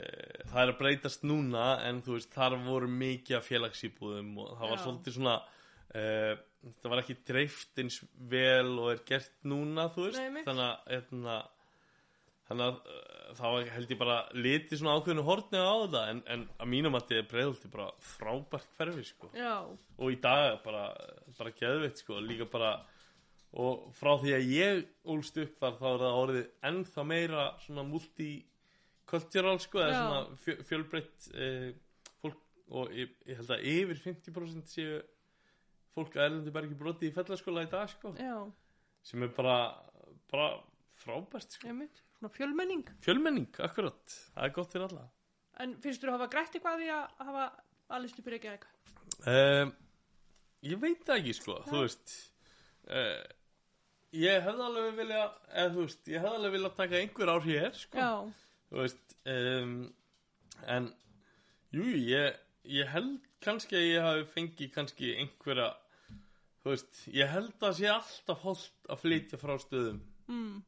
það er að breytast núna en þú veist þar voru mikið félagsýbúðum og það var Já. svolítið svona e, það var ekki dreift eins vel og er gert núna þú veist. Nei, þannig að hérna, þannig að uh, var held ég bara litið svona ákveðinu hortni á það en, en að mínum að þetta er breyðaldi bara frábært hverfi sko. Já. og í dag bara, bara geðveitt sko, líka bara og frá því að ég ólst upp þar þá er það orðið ennþá meira svona multikultural sko, eða svona fjö, fjölbreytt eh, fólk og ég, ég held að yfir 50% séu fólk að erlendu bergi broti í fellaskóla í dag sko, sem er bara bara frábært sko. Fjölmenning. fjölmenning, akkurat, það er gott fyrir alla En finnst þú að hafa grætt eitthvað því að hafa alist upp í Reykjavík? Um, ég veit það ekki sko, þú veist uh, ég hefði alveg vilja eða þú veist, ég hefði alveg vilja taka einhver ár hér sko, Já. þú veist um, en jú, ég, ég held kannski að ég hafi fengið kannski einhverja þú veist, ég held að sé alltaf holdt að flytja frá stöðum. Mm.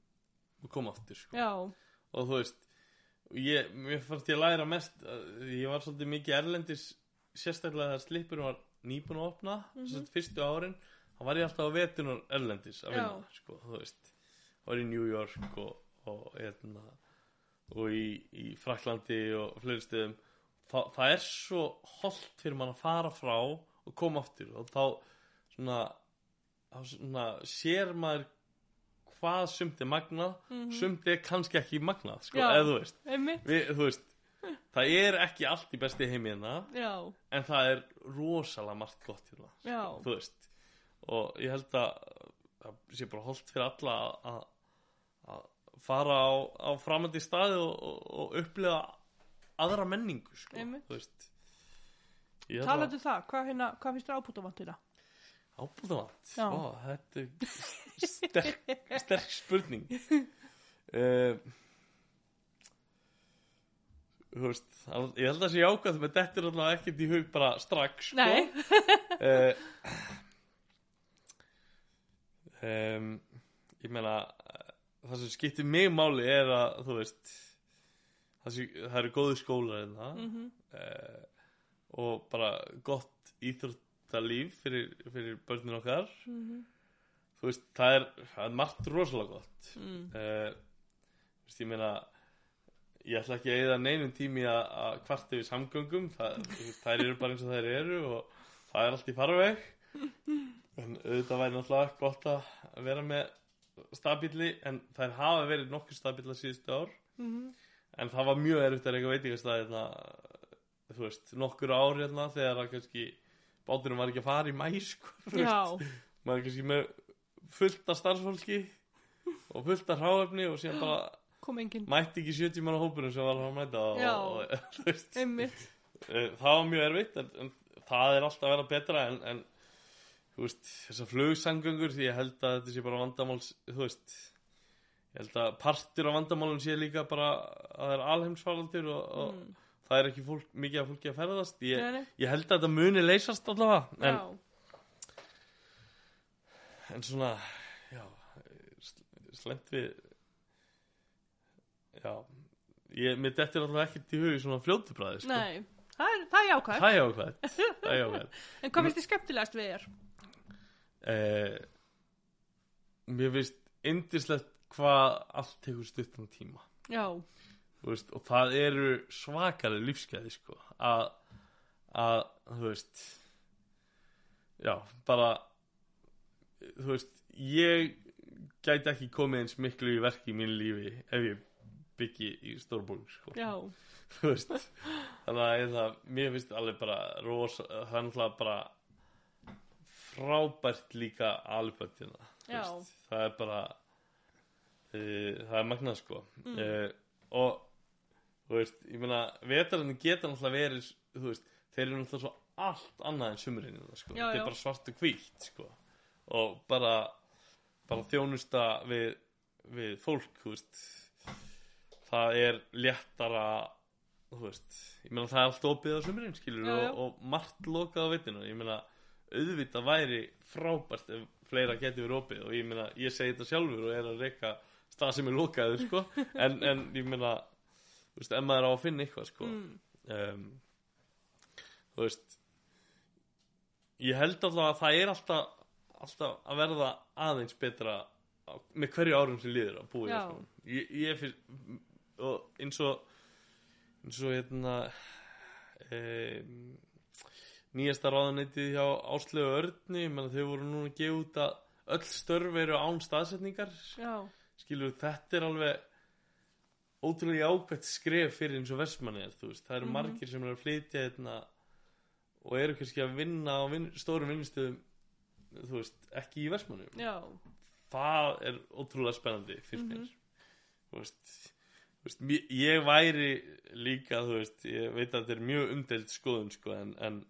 og koma aftur sko. Og þú veist ég, mér fannst ég að læra mest ég var svolítið mikið erlendis sérstaklega þegar slipur var nýbúin að opna mm -hmm. fyrstu árin þá var ég alltaf á vetunar erlendis að vinna sko, þú veist. Var í New York og, og, hérna, og í, í Fraklandi og fleiri stöðum. Þa, það er svo holdt fyrir mann að fara frá og koma aftur. Og þá svona, svona sér maður hvað sumt er magnað sumt er kannski ekki magnað sko. Já. eða þú veist, við, þú veist það er ekki allt í besti heimina Já. en það er rosalega margt gott hérna, Já. þú veist og ég held að það sé bara holdt fyrir alla að- fara á, á framandi staði og, og, og upplifa aðra menningu sko, þú veist um það, hvað, hérna, hvað finnst þér ábútavantina? Ábúðavant Já. Ó, Þetta er sterk, sterk spurning uh, Þú veist Ég held að sé ákvæð með þetta er alltaf ekkert í hug bara strax sko. Nei. uh, um, Ég meina eh, það sem skiptir mig máli er að þú veist það, sé, það eru góði skólar en það Mhm. uh, og bara gott íþróttalíf fyrir, fyrir börnin okkar Mhm. þú veist, það er, það er margt rosalega gott Mm. uh, þú veist, ég meina ég ætla ekki að eða neinum tími að, kvarta við samgöngum það, þær eru bara eins og þær eru og það er allt í farveg en auðvitað væri náttúrulega gott að vera með stabíli en þær hafa verið nokkuð stabíla síðustu ár Mhm. en það var mjög erfitt að reyka veitingastæði þú veist, nokkur ár hérna þegar að kannski báturinn var ekki að fara í mæ þú veist. Já. maður er kannski með fullt af starfsfólki og fullt af hráefni og síðan bara mætti ekki 70 mann á hópunum sem var að mæta Já. og. Eh, það var mjög erfitt en, en það er alltaf að vera betra en, en veist, þessar flugsangöngur því ég held að þetta sé bara vandamáls þú veist ég held að partur af vandamálum sé líka bara að það er alheimsfaraldur og, og Mm. Það er ekki fólk, mikið af fólki að ferðast. Ég, ég held að þetta muni leysast allavega en, en svona já, slemt við já ég, mér dettir allavega ekkert í hug svona fljótubræði sko. nei, það er, það er jákvæð það er jákvæð það er jákvæð En hvað finnst þið skemmtilegast við þér? eh, mér finnst indislegt hvað allt tekur stuttan tíma. Já, veist, og það eru svakari lífsgæði sko, að, að þú veist já, bara þú veist, ég gæti ekki komið eins miklu í verki í mínu lífi ef ég byggi í stórborg sko. já, veist þannig að mér finnst alveg bara rosa, er náttúrulega bara frábært líka Já. það er bara uh, það er magnað sko Mm. uh, og þú veist, ég meina vetarinn geta náttúrulega verið þú veist, þeir eru náttúrulega svo allt annað en sumurinn sko. Já, þetta já. er bara svart og hvítt sko. og bara bara þjónusta við, við fólk þú veist það er léttara þú veist, ég meina það er allt opið á sumurinn skilur Já, já. og, og margt lokað á vettinu ég meina auðvitað væri frábært ef fleira geti verið opið og ég meina ég segi þetta sjálfur og er að reyka stað sem er lokaður sko en, en ég meina þú veist, ef maður á að finna eitthvað sko mm. um, þú veist ég held alltaf að það er alltaf alltaf að verða aðeins betra með hverju árum sem líður að búa í. Vestmannaeyjum. ég, ég fyrst og eins og eins og hérna um, nýjasta ráðaneytið hjá Áslegu Örni þau voru núna að gefa út að öll störf eru án staðsetningar já, skilur þetta er alveg ótrúlega ákveðt skref fyrir eins og versmanni þú veist, það eru Mhm. margir sem eru að flytja hérna og eru kannski að vinna á vin, stórum veist, ekki í versmanni já, það er ótrúlega spennandi fyrir Mhm. mér veist, þú veist mér- ég væri líka veist, ég veit að þetta er mjög umdelt skoðun sko, en, en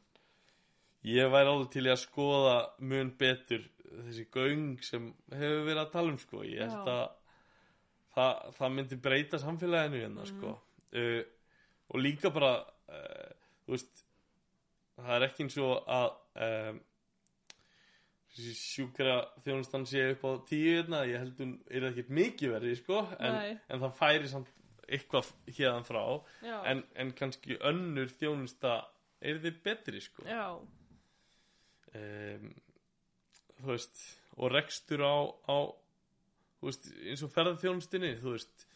ég væri alveg til að skoða mun betur þessi göng sem hefur verið að tala um sko. ég held að það, það myndi breyta samfélaginu hérna Mhm. sko. uh, og líka bara uh, þú veist það er ekki eins og að um, sjúkra þjónustan sé upp á tíu hérna, ég held hún er ekkert mikið verið sko, en, en það færi samt eitthvað hérðan frá. En, en kannski önnur þjónusta er þið betri sko. Já, um, þú veist og rekstur á, á veist, eins og ferðarþjónustinni þú veist,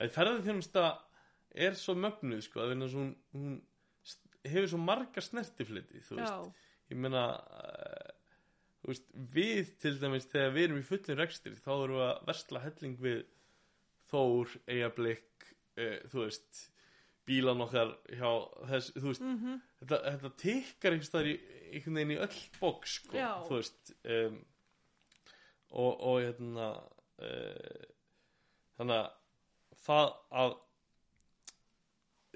að ferðarþjónusta er svo mögnuð sko að hún, hún hefur svo marga snertifliti þú veist, já, ég meina uh, þú veist, við til dæmis þegar við erum í fullin rekstri þá erum við að versla helling við Þór, Eyjablik uh, þú veist bílan okkar hjá þess, þú veist, mhm, þetta, þetta tikkar einhvers einhvern veginn í öll bóks sko, Já. þú veist um, og, og hérna uh, þannig að það að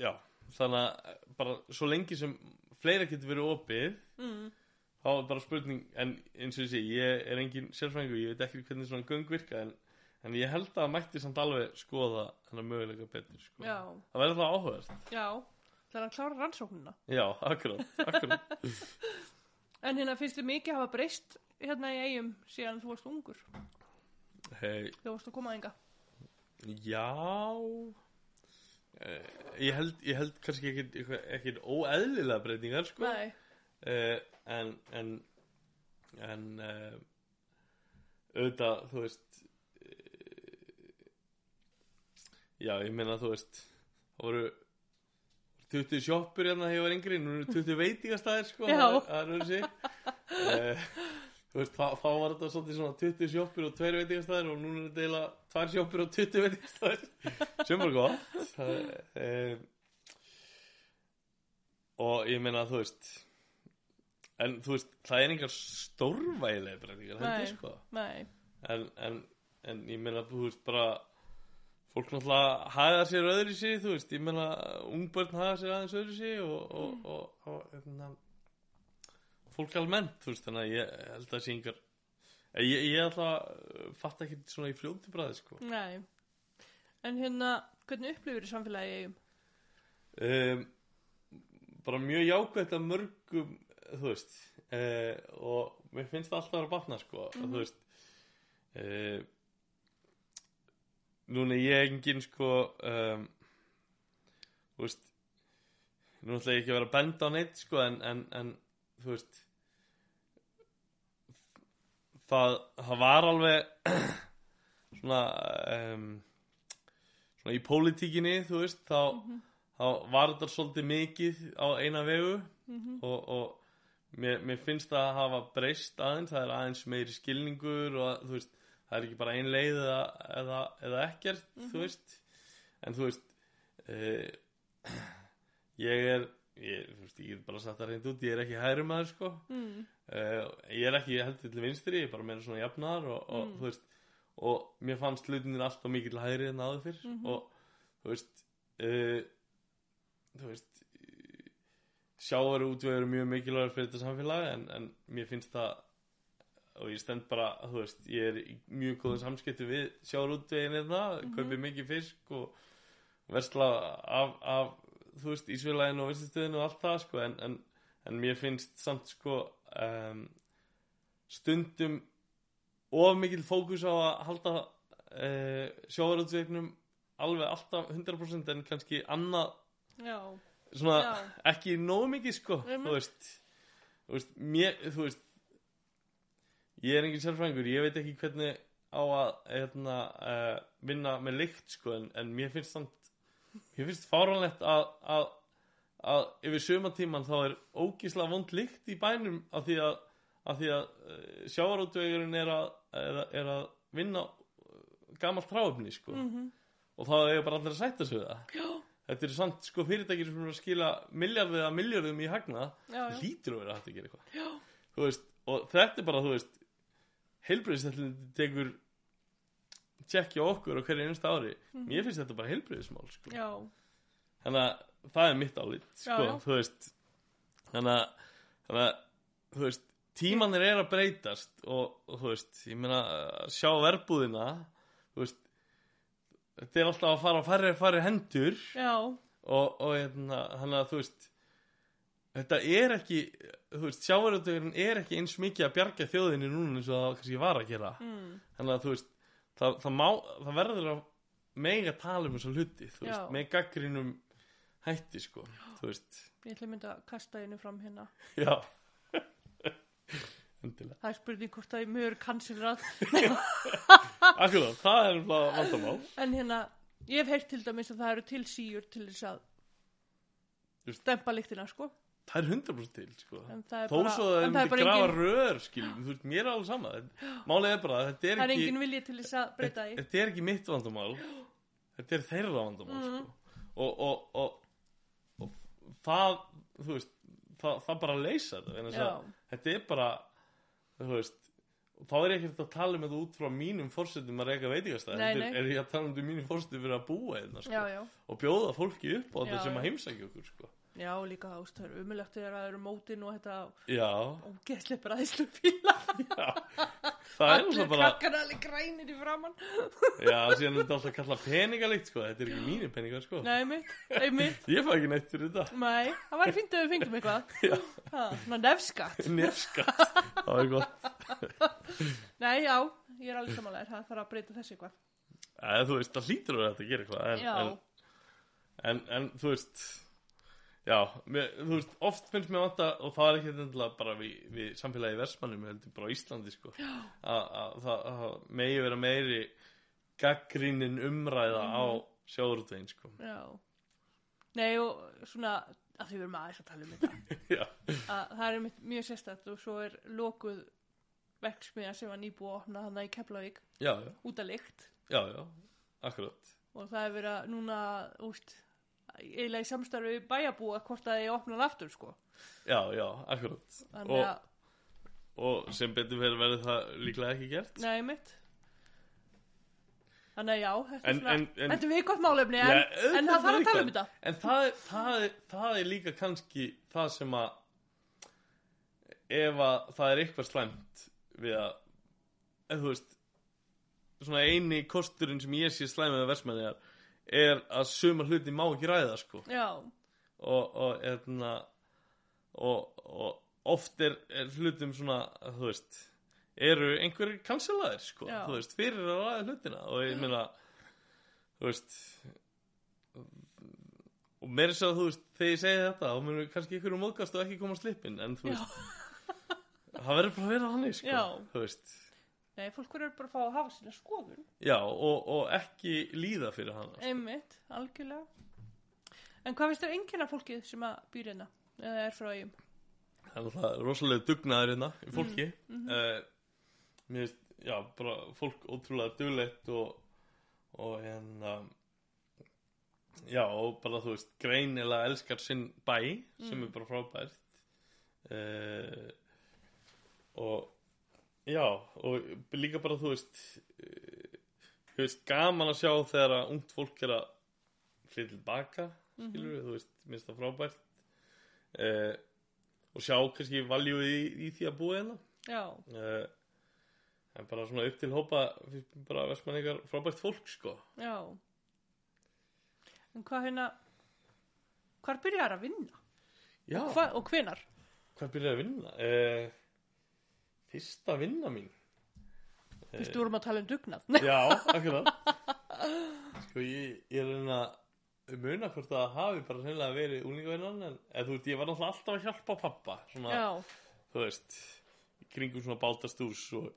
já, þannig að bara svo lengi sem fleira getur verið opið mm, þá er bara spurning en eins og sé, ég er engin sérfræðingur ég veit ekki hvernig svona göng virka en, en ég held að mætti samt alveg skoða þennan möguleika betur sko. það verður það áhugast já, það er að klára rannsóknina. já, akkurat, akkurat. En hérna finnst þið mikið hafa breyst hérna í eigum síðan þú varst ungur, Hey, þú varst að koma að enga. já uh, ég held ég held kannski ekkit, ekkit óeðlilega breytingar sko. Uh, en en en uh, auðvitað þú veist uh, já ég meina þú veist það voru 20 sjoppur hérna þegar ég var yngri nú eru 20 veitingastæðir sko það, er uh, þú veist þá, þá var þetta svolítið svona 20 sjoppur og 2 veitingastæðir og núna er þetta eiginlega 2 sjoppur og 20 veitingastæðir sem var gott. Það, uh, og ég meina þú veist en þú veist það er engar stórvægilega breytingar Nei. ég sko. nei, en, en, en ég meina þú veist bara fólk náttúrulega haga sér öðru sig, þú veist, ég meina ungbörn haga sér aðeins öðru sig og, og, og, og hérna, fólk almennt, þú veist, þannig að ég held að það sé yngar ég, ég alltaf fatt ekki svona í fljóti bræði, sko Nei. En hérna, hvernig upplifir þið samfélagi eigum? um, bara mjög jákvæmt að mörgum þú veist uh, og mér finnst það alltaf að að batna sko, mm þú veist uh, núna ég engin sko um, þú veist nú ætla ég ekki að vera að benda á neitt sko en, en, en þú veist það, það var alveg svona um, svona í pólitíkinni þú veist þá, þá var þetta svolítið mikið á eina vegu og, og mér, mér finnst það að hafa breyst aðeins það er aðeins meiri skilningur og þú veist það er ekki bara ein leið eða, eða, eða ekkert þú veist. En þú veist uh, ég er ég, veist, ég get bara satt það reynd út ég er ekki hægri maður sko. Mm. uh, ég er ekki heldur til vinstri ég er bara meira svona jafnar og, og þú veist og mér fannst hlutinir alltaf mikið hægri en áður fyrr og þú veist uh, þú veist sjávaru útvegur er mjög mikilvægur fyrir þetta samfélag en, en mér finnst það og ég stend bara, þú veist, ég er í mjög góðum samskipti við sjávaru útvegin eða kaupi mikið fisk og versla af, af þú veist, Ísfélaginu og Vinstistöðinu og allt það, sko, en, en, en mér finnst samt, sko um, stundum of mikil fókus á að halda uh, sjávarútvegnum alveg alltaf 100% en kannski annað Já. svona Já. ekki nóg mikið sko Einmitt. þú veist, þú veist, mér, þú veist ég er engin sérfræðingur, ég veit ekki hvernig á að hérna, uh, vinna með lykt sko en, en mér finnst samt mér finnst fáránlegt að, að, að yfir sömatíman þá er ógísla vond lykt í bænum af því að, að uh, sjávarútvegurinn er er, er að vinna gamalt tráöfni sko. Mhm. og þá er bara allir að sætta sig það. Já. Þetta eru samt sko fyrirtækir sem eru að skila miljardið að miljardum í hagna. Hlýtur að vera að gera eitthvað. Og þetta er bara, þú veist heilbreyðisætlun tekur tjekkja okkur á hverju einasta ári mér finnst þetta bara heilbreyðismál sko. Þannig að það er mitt álit sko, Já, já. þú veist þannig að, að þú veist, tímanir er að breytast og, og þú veist, ég meina að sjá verbúðina þú veist þetta er alltaf að fara á færri færri hendur Já. og, og hérna, þannig að þú veist þetta er ekki þú veist, sjávarútvegurinn er ekki eins mikið að bjarga þjóðinni núna eins og það kannski var að gera Mm. þannig að þú veist það, það, má, það verður að mega tala um þessa hluti með gaggrinum hætti sko, Ég ætla að mynda að kasta einu fram hérna. já endilega Það er spurning hvort að mjög kansilrað. akkurát, það er vandamál En hérna, ég hef heyrt til dæmis að það eru til síur til þess að Just- dempa lyktina, sko. Það er 100% til sko. Þó bara, svo að það er bara grafa rör skiljum, þú veist, mér er alveg sama. Málið er bara, að þetta er það er ekki engin vilji til þess að breyta því. þetta er ekki mitt vandamál. Þetta er þeirra vandamál Mhm. sko. og, og, og, og það þú veist það, það bara leysa þetta. Þetta er bara þú veist þá er ég ekkert að tala um þetta út frá mínum fórsetum að reyka veitingastæð Nei, þetta er, ég að tala um þetta mínum fórsetum fyrir að búa hérna sko, og bjóða fólki upp á þetta sem að heimsækja okkur sko. Já, líka er umulegt þegar það eru mótin og þetta ógeðslega bara aðeinslu fíla. já það er Allir alltaf bara krakkar alveg grænir í framann. já, síðan er þetta alltaf kallað peningalikt sko. þetta er ekki mínir peningar sko. Nei, mitt, einmitt. ég fæ ekki neitt fyrir þetta Nei, það var fínt að við fengum eitthvað. Svona nefskatt. nefskatt, það er gott Nei, já, ég er alveg samanlega, það þarf að breyta þessu eitthvað. Þú veist, það hlýtur að vera hægt að gera eitthvað en, en, en þú veist já, mér, þú veist oft finnst mér vanta og það er ekki endilega bara við, við samfélagi versmannum heldur bara Íslandi sko. Að að það að megi vera meiri gaggrínin umræða á sjáurútvegin sko. Já. Nei, og svona, að því við erum aðeins að tala um þetta, að það er mjög sérstætt og svo er lokuð verksmiða sem var nýbúið að opna þannig í Keflavík. Út að lykt já, já akkurat, og það er verið að núna, úst, eiginlega í samstarfi við bæjarbúa hvort að ég opna hann aftur, sko. já, já, akkurat Þannig og, og sem betur verið verið það líklega ekki gert nei, mitt, Þannig að já, þetta er En- svona, en- en- þetta er viðgótt málefni, en, Já, en það auðvitað þarf að líka. tala um þetta. En það, er- það, er, það er líka kannski það sem að ef að það er eitthvað slæmt við að ef þú veist svona eini kosturinn sem ég sé slæmið með versmenniðar er að suma hluti má ekki ræða sko. Já, og, og, etna, og, og oft er, er hlutum svona þú veist eru einhverjir kanselaðir sko Já. þú veist fyrir að ræða hlutina. Og ég meina þú veist og meira svo að þú veist þegar ég segi þetta þá munum kannski ykkur um móðgast og ekki koma að slippin en þú já, veist það verður bara að vera hannig sko Já. þú veist nei, fólk verður bara að fá að hafa sína skoðun. já og, og ekki líða fyrir hana Einmitt, algjörlega. En hvað finnst þér enginn af fólkið sem að býr hérna, eða er frá eigum? það er rosalega dugnaður hérna í fólki Mm, mm mér finnst, já, bara fólk ótrúlega duglegt og og hérna já, og bara þú veist greinilega elskar sinn bæ sem Mm. er bara frábært uh, og já, og líka bara þú veist uh, þú veist, gaman að sjá þegar að ungt fólk er að flytja tilbaka skilur þú veist, mér finnst það frábært uh, og sjá kannski valjúið í, í því að búa hérna uh, en bara svona upp til hópa finnst mér bara vestmanningar frábært fólk sko já. En hvað hérna, hvar byrjar að vinna? já, Hva, og hvenar? hvað byrjaði að vinna? Uh, fyrsta vinna mín. Fyrstu vorum að tala um dugnað. já, akkurat. Sko ég, ég er að reyna að muna hvort það hafi bara hreinlega verið úlingavinnan en eða, þú veist, ég var náttúrulega alltaf að hjálpa pappa svona, Já, þú veist kringum svona bátastús og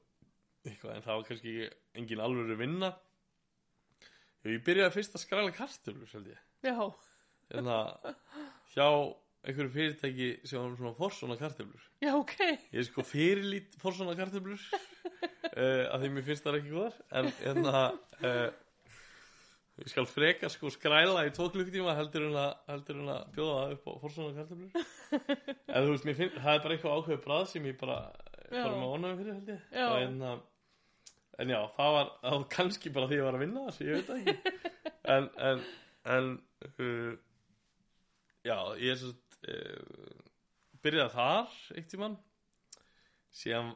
eitthvað, en það var kannski engin alvöru vinna. Ég byrjaði fyrst að skræla kartöflur held ég. Já, en það hjá einhverju fyrirtæki sem var svona forsona kartöflur já, ok. ég er sko fyrirlít forsona kartöflur uh, að því mér finnst það ekki góðar en en það uh, ég skal freka sko skræla í tvo klukkutíma heldur en að, að bjóða það upp á forsona kartöflur en þú veist, mér finn, það er bara eitthvað ákveð brað sem ég bara, bara með ónæmi fyrir held ég Já. en að En já, það var, það var kannski bara því að ég var að vinna þessu, ég veit ekki. En, en, en, uh, já, ég er svo, uh, byrjaði þar eitt tímann. Síðan,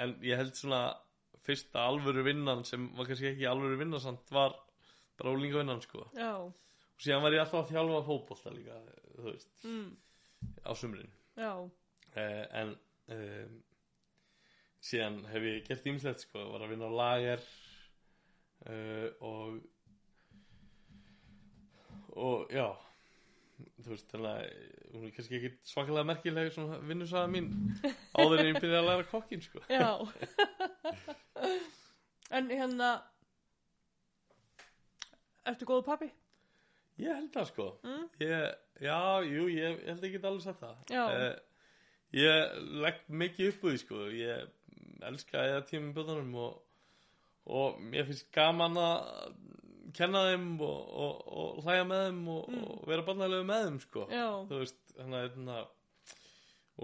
en ég held svona fyrsta alvöru vinnan sem var kannski ekki alvöru vinnan samt var bara ólingavinnan sko. Já, Og síðan var ég alltaf að þjálfa fótbolta líka, þú veist, mm, á sumrin. já, uh, en um, síðan hef ég gert ímislegt sko, var að vinna á lager uh, og og já þú veist, þannig að hún er kannski ekki svakalega merkilega svona vinnusaga mín áður en ég byrjaði að læra kokkin sko. já. en hérna, ertu góðu pappi? ég held það sko Mm. ég, já, jú, ég, ég held ekki alveg sagt það. Eh, ég legg mikið upp úr því sko ég elska að eða tímum bjöðunum og, og mér finnst gaman að kenna þeim og, og, og hlæja með þeim og, Mm. og vera barnalegu með þeim sko Já, þú veist, þannig að hérna,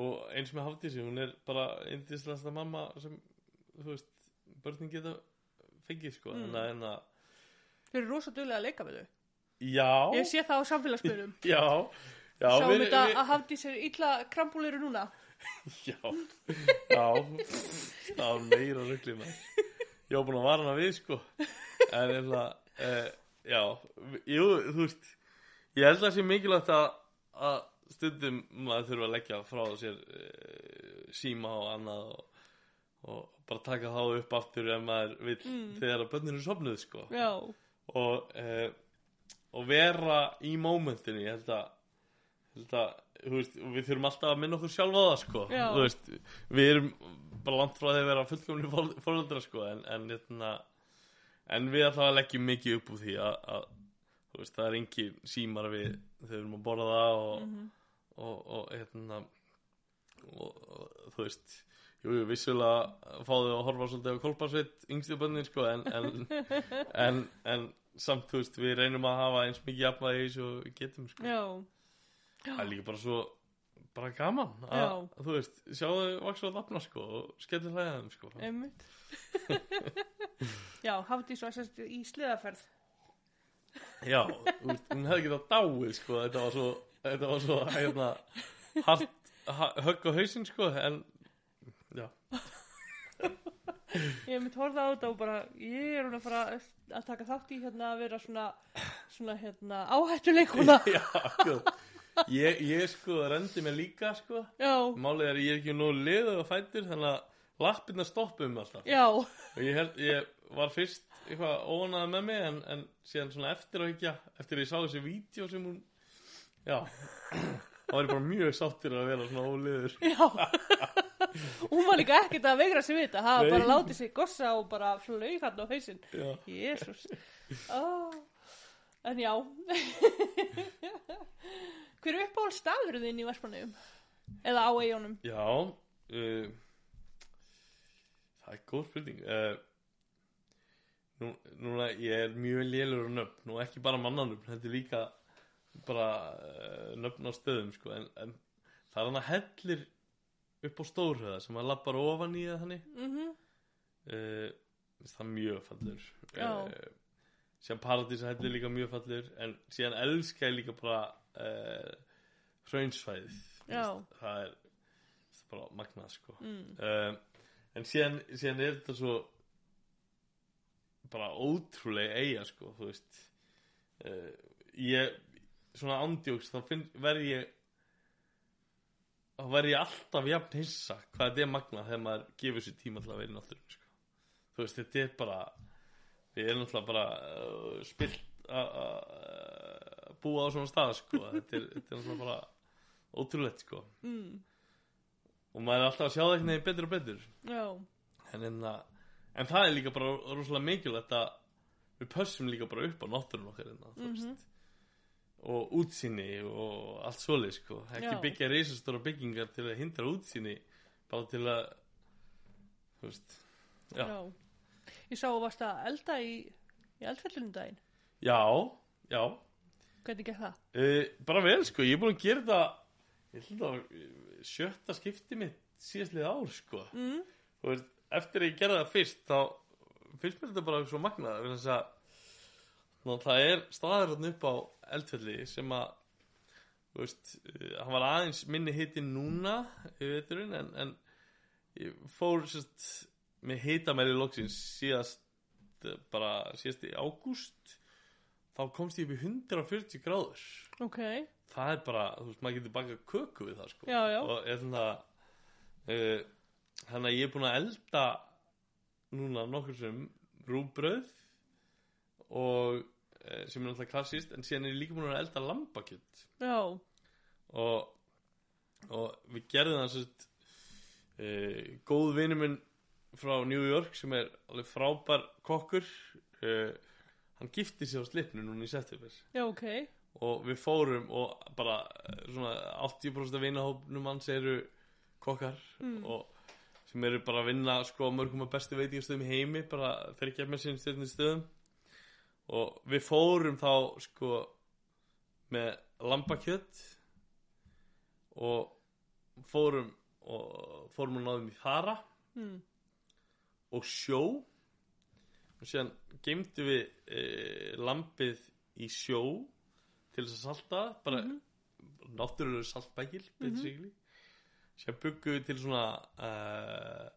og eins með Hafdísi hún er bara eindislegasta mamma sem, þú veist, börnin geta fengið sko Mm. þannig að hérna, þau eru rosa duglega að leika með þau. já Ég sé það á samfélagsbyrjum. já, já Sáum við- þetta við- að hafði sér illa krambúliru núna. Já, já, það var meira ruggli með Ég var búin að vara hana við sko En hérna, uh, já, jú, þú veist Ég held að það sé mikilvægt að, að stundum maður þurfa að leggja frá sér uh, síma og annað og, og bara taka þá upp aftur ef maður vill Mm. þegar að börnir eru sopnuð sko Já, og, uh, og vera í mómentinu ég held að, held að veist, við þurfum alltaf að minna okkur sjálf á það sko. Veist, við erum bara langt frá því að vera fullkomni fóröldra sko, en, en, hérna, en við alltaf leggjum mikið upp úr því að, að veist, það er engin símar við þegar við erum að borða það og, Mhm. og, og, hérna og, og þú veist jú, jú, vissulega fáðu að horfa svolítið á kolparsveit yngstu bönnin sko, en, en, en, en samt, þú veist, við reynum að hafa eins mikið jafnvægi eins og getum sko. já, það er líka bara svo bara gaman að, að þú veist, sjáðu vaksa á dafna sko og skellur hlæða þeim sko Einmitt. Já, Hafdís var sérst í sliðaferð. já, veist, hún hefði getað dáið sko, þetta var svo þetta var svo, hérna hart, ha, högg á hausinn sko en, já, Ég mitt horfða á þetta og bara, ég er hún að fara að taka þátt í hérna að vera svona, svona hérna áhættuleikuna. já, sko ég, ég sko rendi mig líka sko Já, málið er að ég er ekki nú liðu og fættur þannig að lappirna stoppum alltaf já, og ég, held, ég var fyrst eitthvað ónað með mig en, en síðan svona eftir að ekki eftir að ég sá þessi vídeo sem hún já þá var bara mjög sáttur að vera svona óliður já. Hún var líka ekkert að vegra sig við þetta, Nei. bara látið sig gossa og bara flög hann á hausinn. já, Jésús. Oh. En já. Hver er uppáhald staðurinn þinn í Vestmannaugum? Eða á eigunum? já uh, það er góð spurning. Uh, nú, núna ég er mjög lélur og nöfn. Nú ekki bara mannanöfn, þetta er líka bara uh, nöfn á stöðum sko, en, en það er hann að hellir upp á stórhöða sem að lappar ofan í það þannig. Mm uh, það er mjög fallur uh, síðan Paradís hellir líka mjög fallur en síðan elska ég líka bara uh, hraunsvæðið Já. það er bara magnað sko mm. uh, en síðan, síðan er þetta svo bara ótrúlega eiga sko þú veist uh, ég svona ándjóks þá finn, verð ég þá verð ég alltaf jafn hissa hvað þetta er magnað þegar maður gefur sér tíma til að vera í náttúrunni sko. þú veist þetta er bara við erum náttúrulega bara uh, spilt að að búa á svona stað sko þetta er, þetta er náttúrulega bara ótrúlegt sko Mm. og maður er alltaf að sjá það einhvern veginn betur og betur en, en, en það er líka bara rosalega mikilvægt að við pössum líka bara upp á náttúrun okkar hérna, þú Mhm. veist og útsýni og allt svoleið sko. ekki Já. byggja reisastóra byggingar til að hindra útsýni bara til að þú veist já. Já. Ég sá að varst að elda í, í eldfellunum daginn. já, já Hvernig gekk það? uh, bara vel sko, ég er búin að gera þetta ég held að eh, sjötta skipti mitt síðastlið ár sko Mm. þú veist, eftir að ég gerði það fyrst þá finnst mér þetta bara svo magnað að það er staður þarna upp á eldfelli sem að veist, uh, hann var aðeins minni hiti núna í veturinn en, en ég fór sérst, með hitamæli loksins síðast eh, bara síðast í ágúst þá komst ég upp í 140 gráður. Ok, það er bara, þú veist, maður getur bakað köku við það sko. Já, já. og er svona uh, þannig að ég er búin að elda núna nokkur sem rúbröð og uh, sem er náttúrulega klassist en síðan er ég líka búin að elda lambakjöld Já, og, og við gerðum það sérst uh, góð vinur minn frá New York sem er alveg frábær kokkur uh, hann gifti sig á slipnu núna í september já, ok. og við fórum og bara eh, svona 80% af vinahópnum hans eru kokkar Mm. og sem eru bara að vinna sko á mörgum af bestu veitingastöðum í heimi bara þeir ekki með sín stöðnum stöðum og við fórum þá sko með lambakjött og fórum og fórum og náðum í þara Mm. og sjó og síðan geymdu við e, lambið í sjó til þess að salta bara mm -hmm. náttúrulega saltbækil basically. Síðan byggum við til svona uh,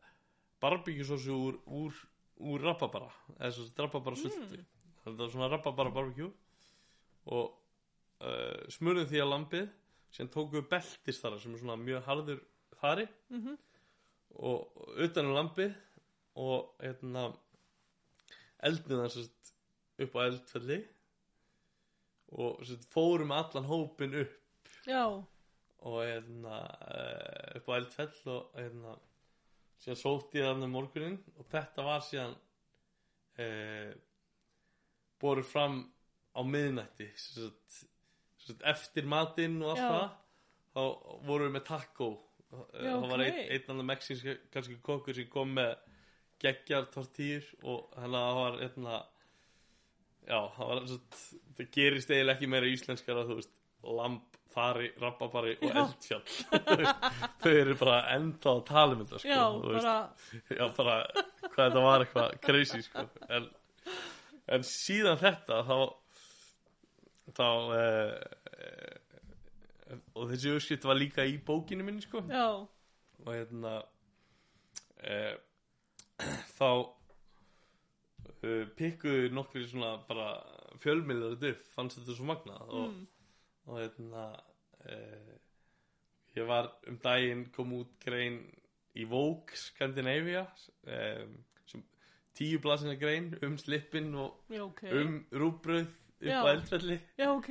barbíkjusósu úr, úr, úr rababara eða svo rababara sultu. Þetta var svona rababara barbíkjú og uh, smurðum því að lambið síðan tókum við beltis þar sem er svona mjög harður þari. Mhm. og og utan um lampið og hérna það sérst upp á eldfelli og sérst fórum allan hópin upp. Já, og hérna eh, upp á eldfell og hérna síðan sótti ég þannig morgunin og þetta var síðan eh, borið fram á miðnætti sérst, sérst, eftir matinn og allt það þá vorum við með taco. Já, það var ok. einn ein annar mexinsk kannski kokkur sem kom með geggjar tortýr og þannig að það var hérna já, það var það gerist eiginlega ekki meira íslenskara þú veist lamb, þari, rabbabari og eldfjall þau eru bara enda að um þetta sko, Já, þú veist. bara, já, bara hvað þetta var eitthvað crazy sko. en, en síðan þetta þá þá eh, eh, og þessi uppskrift var líka í bókinu minni sko já, og hérna eh, þá uh, pikkuðu nokkri svona bara fjölmiðlar upp, fannst þetta svo magnað og, mm, og hérna eh, ég var um daginn kom út grein í Vogue Scandinavia sem tíu blasina grein um slippin og já, ok. um rúbröð upp á eldfelli Já, ok.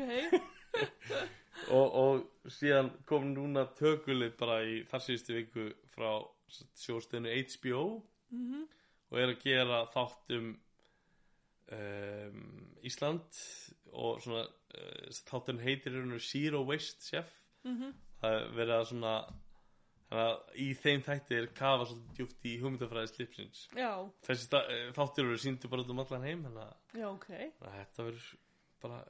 og, og síðan kom núna tökulið bara í þar síðustu viku frá sjóstöðinu HBO Mm og er að gera þátt um Ísland og svona uh, þátturinn heitir hérna Zero Waste Chef. Mhm, það er verið að svona að í þeim þætti er kafa svolítið djúpt í hugmyndafræði slipsins. Þessi eh, þáttir eru síndu bara um allan heim þannig að já, ok. þannig að þetta verður bara,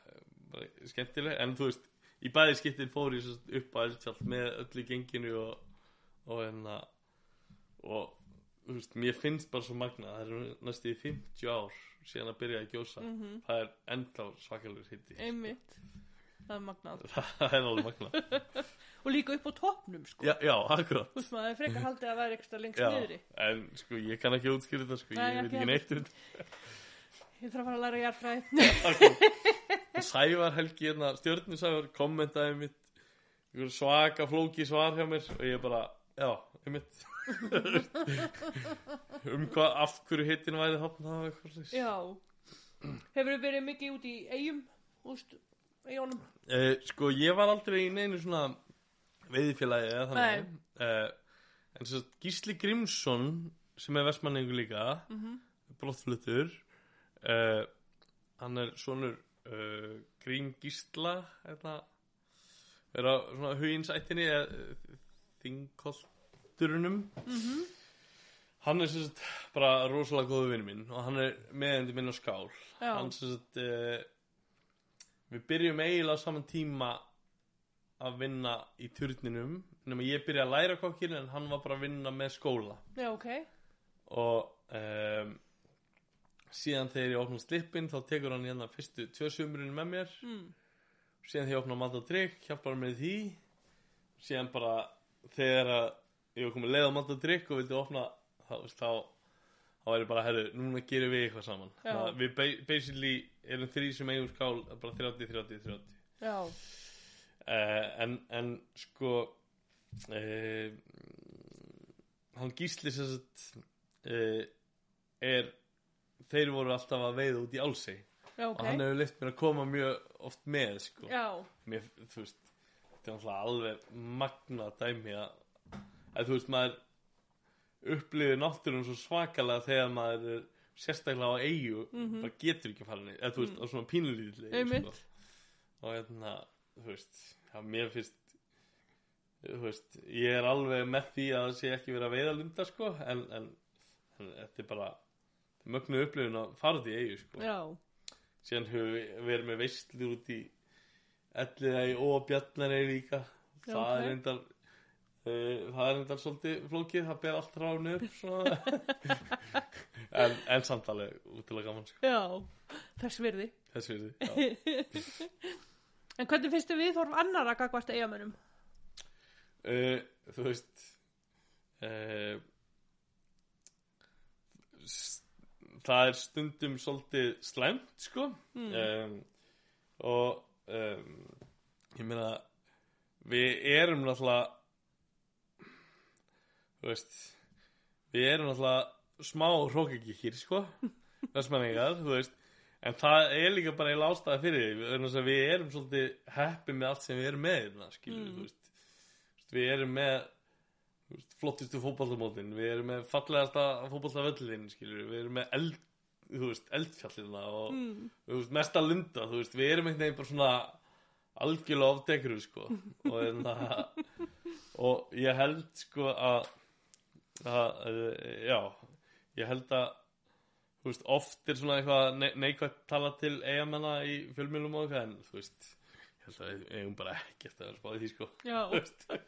bara skemmtileg. En þú veist, í bæði skiptin fór ég upp á eldfjall með öllu genginu og og hérna og þú veist, mér finnst bara svo magna það eru næstu í 50 ár síðan að byrja að gjósa. Mm það er enda svakalegur hitti Einmitt. Það er magnað. það er alveg magna Og líka upp á toppnum, sko. já, já, akkurat. Veist maður, það frekar haldið að vera eitthvað lengst niðri. en sko, ég kann ekki útskýra þetta sko, Nei, ég veit ekki neitt um þetta. Ég þarf að fara að læra jarðfræði. Sævar Helgi, hérna, stjörnu Sævar kommentaði mitt. Svaka flóki svar hjá mér og ég bara, já, einmitt um hvað, af hverju hittin eitthvað þess Já. Hefur þið verið mikið út í eigum, úst, eigunum? eh, sko, ég var aldrei í neinu svona veiðfélagi eða þannig eh, en svo Gísli Grímsson sem er vestmanningu líka Mm -hmm. brottflutur uh, hann er svonur uh, Grím Gísla hérna er á svona huginsættinni uh, þingkolturunum Mhm. hann er sagt bara rosalega góðu vinn minn og hann er meðendi minn á skál Já. hann sagt uh, við byrjum eiginlega saman tíma að vinna í turninum nema ég byrja að læra kokkir en hann var bara að vinna með skóla Já, ok. og um, síðan þegar ég opna slippin þá tekur hann hérna fyrstu tvö sumurinn með mér Mm. síðan þegar ég opna mat og drikk hjálpar hann með því síðan bara þegar að ég var komið leið á mat og drikk og vildi opna þá, þá þá er ég bara, herru, núna gerum við eitthvað saman Já. Þannig að við ba- basically erum þrý sem eigum skál bara 30, 30, 30 Já. uh, en, en sko uh, hann gísli sem sagt uh, er þeir voru alltaf að veiða út í álsei Já, og hann hefur leitt mér að koma mjög oft með sko. Mér, þú veist þetta er alltaf alveg magna dæmi að, að þú veist maður upplifir náttúrun svo svakalega þegar maður er sérstaklega á eigu Mhm. bara getur ekki að fara niður eða þú veist, á svona pínulítið Einmitt. sko. og hérna, þú veist já, mér finnst þú veist, ég er alveg með því að það sé ekki verið að veiða lunda sko, en, en, en þetta er bara mögnu upplifun að fara út í eigu sko. Já. síðan höfum við verið með veistlur út í Elliðægi og Bjarnarey líka Já, það ok. er reyndar það er reyndar svolítið flókið það ber allt ránu upp en, en samt alveg útilega gaman sko. Já. Þess virði. þess við því En hvernig finnstu við þorf annar að gagvast eigamönnum? uh, þú veist uh, það er stundum svolítið slæmt sko Mm. um, og um, ég meina við erum náttúrulega þú veist við erum náttúrulega smá hrókakíkir sko versmanningar, þú veist en það er líka bara eiginlega ástæða fyrir því þess að við erum svolítið heppið með allt sem við erum með hérna, skilur Mm. þú veist við erum með veist, flottustu fótballtamótin við erum með fallegasta fótballtavöllin skilur, við erum með eld, veist, eldfjallina og Mm. mesta lunda, þú veist, við erum einhvern veginn bara svona algjörlega ofdekru, sko og, hérna, og ég held, sko, að, að eh, já, ég held að þú veist, oft er svona eitthvað ne neikvægt tala til eigamenna í fjölmjölum og eitthvað, en þú veist, ég held að við eigum bara ekkert að spáði því sko. Já,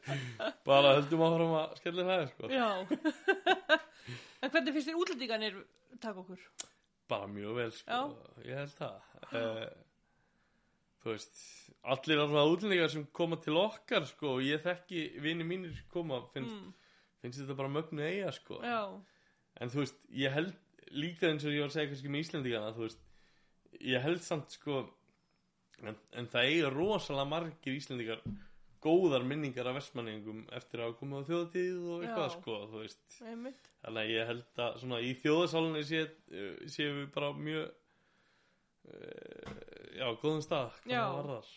bara höldum áfram að skella það sko. Já. en hvernig finnst þér útlendinganir taka okkur? bara mjög vel sko. Ég held það. Uh, þú veist allir alveg útlendingar sem koma til okkar sko og ég þekki vini mínir koma finnst, Mm, finnst þetta bara mögnu eiga sko já, en þú veist ég held líka eins og ég var að segja kannski með Íslendingana þú veist ég held samt sko en, en það eiga rosalega margir Íslendingar góðar minningar af vestmanningum eftir að koma á þjóðatíð og eitthvað Já. sko þú veist einmitt. Þannig að ég held að svona í þjóðasálinni sé, uh, séum við bara mjög uh, já, góðum stað hvað Já. það varðar.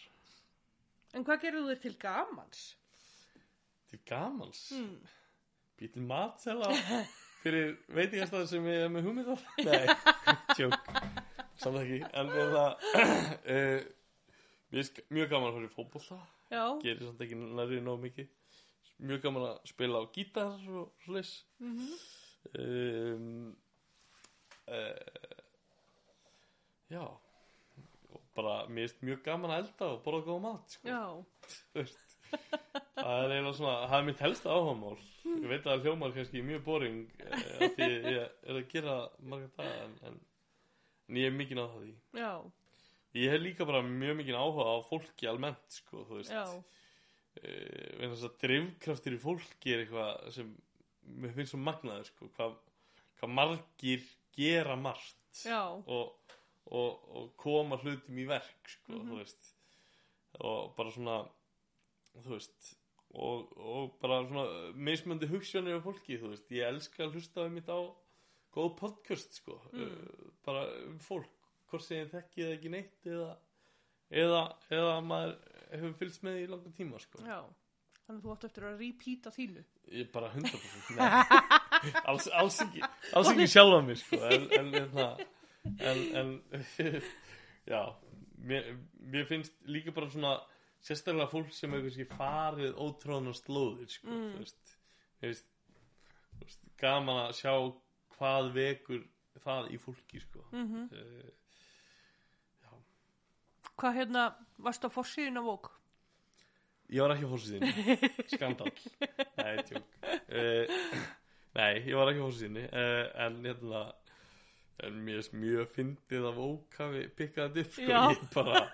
En hvað gerðu þér til gamans? Til gamals Mm. Býr til matsela fyrir veitingastað sem ég er með hugmynd á Nei, tjók samt ekki, en er það uh, mér er mjög gaman að fara í fótbolta. Já, gerir samt ekki nærrið nóg mikið. Mjög gaman að spila á gítar og slis mhm, um, uh, já. Og bara mér finnst mjög gaman að elda og borða góða mat sko. já. það er eiginlega svona það er mitt helsta áhugamál. Ég veit að hljómar kannski mjög boring uh, af því ég er að gera marga daga en, en, en ég er mikið á því já, ég hef líka bara mjög mikið áhuga á fólki almennt sko, þú veist. Já, uh, vegna þess að drifkraftur í fólki er eitthvað sem mér finnst svo magnaður sko, hvað, hvað margir gera margt já, og, og, og koma hlutum í verk sko, Mhm. þú veist. Og bara svona þú veist og, og bara svona mismöndi hugssjónir af fólki, þú veist, ég elska að hlusta um mitt á góð podcast sko, Mm. uh, bara um fólk hvort sem ég þekki það ekki neitt eða, eða, eða maður hefur fylgst með í langa tíma sko. já. Þannig að þú átt eftir að repeata þínu. Ég bara 100% Nei, alls, alls ekki alls ekki sjálfa mig sko en, en, en, en, en já mér, mér finnst líka bara svona sérstaklega fólk sem hefur kannski farið ótróðna slóðir sko Mm. þú veist, finnst, þú veist gaman að sjá hvað vekur það í fólki sko. Mm uh, Hvað hérna, varst á forsiðin af vók? Ég var ekki á fórsíðinni Skandal Nei, uh, Nei, ég var ekki á fórsíðinni uh, En hérna En mér er mjög fyndið af ókafi Pikkaði upp sko. Ég bara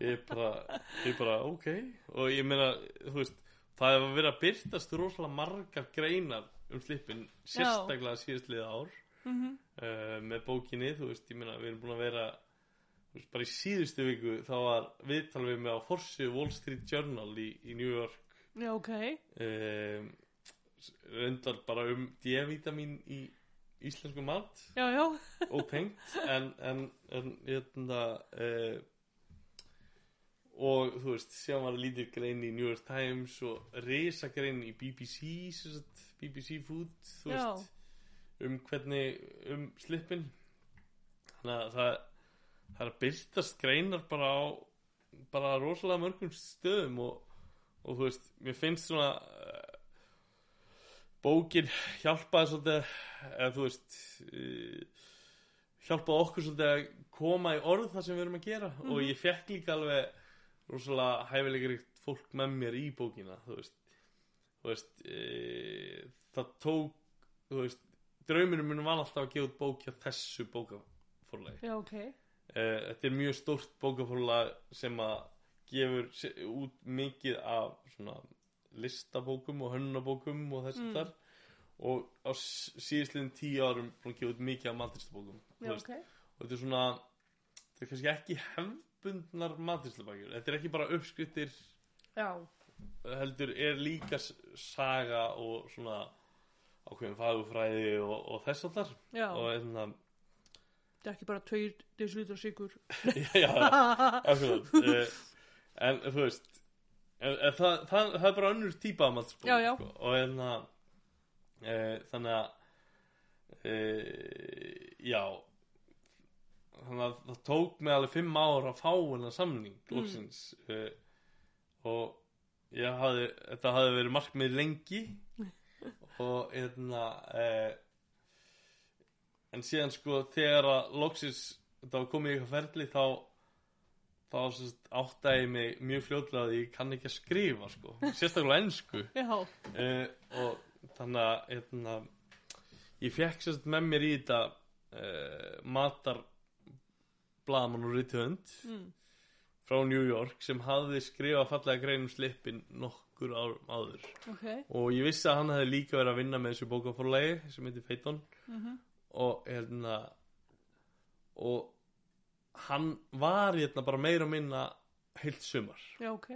Ég bara Ég bara ok Og ég meina Þú veist Það hefur verið að byrtast rosalega margar greinar um slippin sérstaklega síðastliða ár Mm -hmm. uh, með bókinni, þú veist, ég meina við erum búin að vera þú veist, bara í síðustu viku þá var viðtal við með á Forsju Wall Street Journal í, í New York Já, ok. um, reyndar bara um D-vitamin í íslensku mat Já, já. ótengt en, en, en hérna uh, og þú veist síðan var lítið grein í New York Times og risa grein í BBC sagt, BBC Food veist um hvernig um slippin. Þannig að það það er að byrtast greinar bara á bara rosalega mörgum stöðum og, og þú veist, mér finnst svona uh, bókin hjálpaði svolítið eða þú veist uh, hjálpaði okkur svolítið að koma í orð það sem við erum að gera. Og ég fekk líka alveg rosalega hæfileikaríkt fólk með mér í bókina þú veist, þú veist uh, það tók þú veist, draumurinn minn var alltaf að gefa út bók hjá þessu bókaforlagi Já, ok. Eh, þetta er mjög stórt bókafórlag sem að gefur út mikið af svona listabókum og hönnabókum og þess Mm. mm. þar og á síðustliðin tíu árum búin að gefa út mikið af matristabókum Já, ok. og þetta er svona þetta er kannski ekki hefbundnar matristabækjur þetta er ekki bara uppskriftir Já, heldur er líka saga og svona ákveðin fagufræði og, og þess að þar og hérna Þetta er ekki bara tveir desilítur sigur. já, akkurat uh, en þú veist en, en það, það, það er bara önnur típa af já. Sko, og en að uh, þannig að uh, já þannig að það tók mig alveg fimm ár að fá hennar samning Mm. loksins uh, og ég hafði, þetta hafði verið markmið lengi og hérna uh, en síðan sko þegar að loksins þetta var komið í eitthvað ferli þá þá sérst, áttaði ég mig mjög fljótlega að ég kann ekki að skrifa sko, sérstaklega Já, uh, og þannig að hérna, ég fekk sérst með mér í þetta matar blaðmann og rithönd mm. frá New York sem hafði skrifað fallega greinum slippin nokkur árum áður. Ok. Og ég vissi að hann hefði líka verið að vinna með þessu bókafórlegi sem heitir Peyton mm og hérna og hann var hérna bara meira og minna heilt sumar. Já, ok.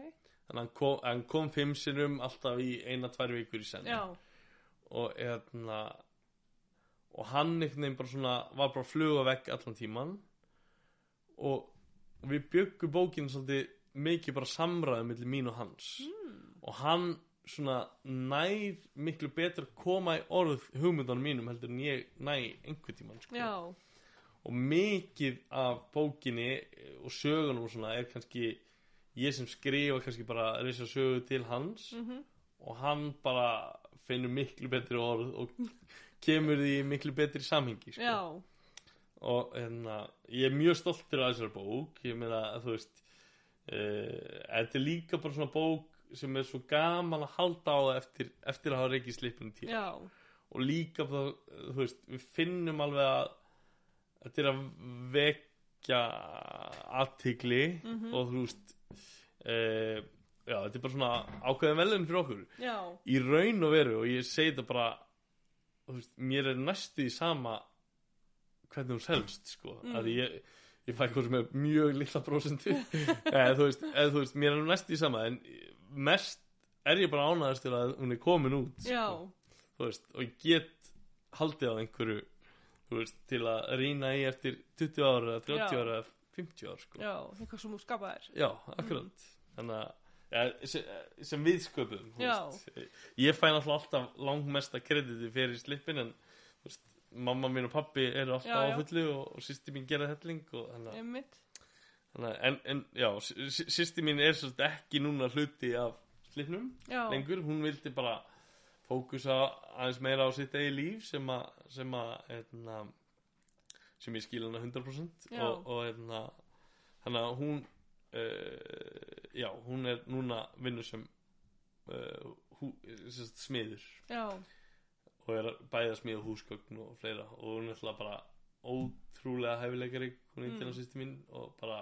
Þannig að hann kom, hann kom fimm sinnum alltaf í eina, tvær vikur í senn. Já, og hérna og hann veginn bara svona var bara að fluga vekk allan tíman og við byggum bókinu svolítið mikið bara samræðum millir mín og hans mm. og hann svona nær miklu betur koma í orð hugmyndanum mínum heldur en ég næ einhver tíman sko. og mikið af bókinni og sögunum og svona er kannski ég sem skrifa kannski bara reysa sögu til hans mhm og hann bara finnur miklu betri orð og kemur því miklu betri samhengi sko. Og hérna, ég er mjög stoltur af þessari bók. Ég meina að þú veist uh, þetta er líka bara svona bók sem er svo gaman að halda á það eftir, eftir að hafa reikið slippunum tíu. Já, og líka bara, þú veist, við finnum alveg að þetta er að vekja aðtigli Mhm. og þú veist uh, já, þetta er bara svona ákveðin velun fyrir okkur. Já, í raun og veru og ég segi þetta bara veist, mér er næstu í sama hvernig hún selst sko, Mm. að ég ég fæ hvort sem er mjög lilla prósentu eða þú veist, eða, þú veist, mér er næstu í sama en mest er ég bara ánæðast til að hún er komin út sko, þú veist, og ég get haldið á einhverju þú veist, til að rýna í eftir 20 ára, 30 Já. ára eða 50 ára sko. já, eitthvað sem þú skapaðir Já, akkurat Þannig að ja, sem, við sköpum þú. Ég fæ náttúrulega alltaf langmesta krediti fyrir slippin en þú mamma mín og pappi eru alltaf Já, á já. fullu og, og sýsti mín gera helling þannig að- en, en já, sýsti mín er svolítið ekki núna hluti af slippnum Já, lengur, hún vildi bara fókusa aðeins meira á sitt eigi líf sem að sem að hérna, sem ég skil hana 100% Já. og, og að hún uh, já, hún er núna vinnur sem uh, hú, smiður. Já, og er bæði að smíða húsgögn og fleira og hún er alltaf bara ótrúlega hæfileikari hún er Mm. mm. sýsti mín og bara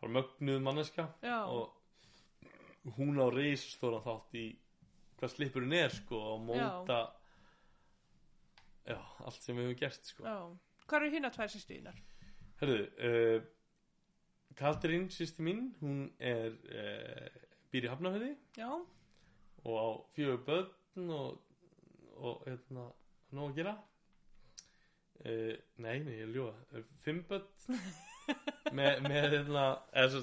bara mögnuð manneska já, og hún á reisastóran þátt í hvað slipurinn er sko og móta já, allt sem við höfum gert sko já Hvað eru hérna tvær sýstuðinar? herðu, uh, Katrín sýsti mín, hún er uh, býr í Hafnafjörði Já, og á fjögur börn og, og hérna nóg að gera. Uh, nei, nei, ég ljóða uh, fimm börn. Með, með hérna eða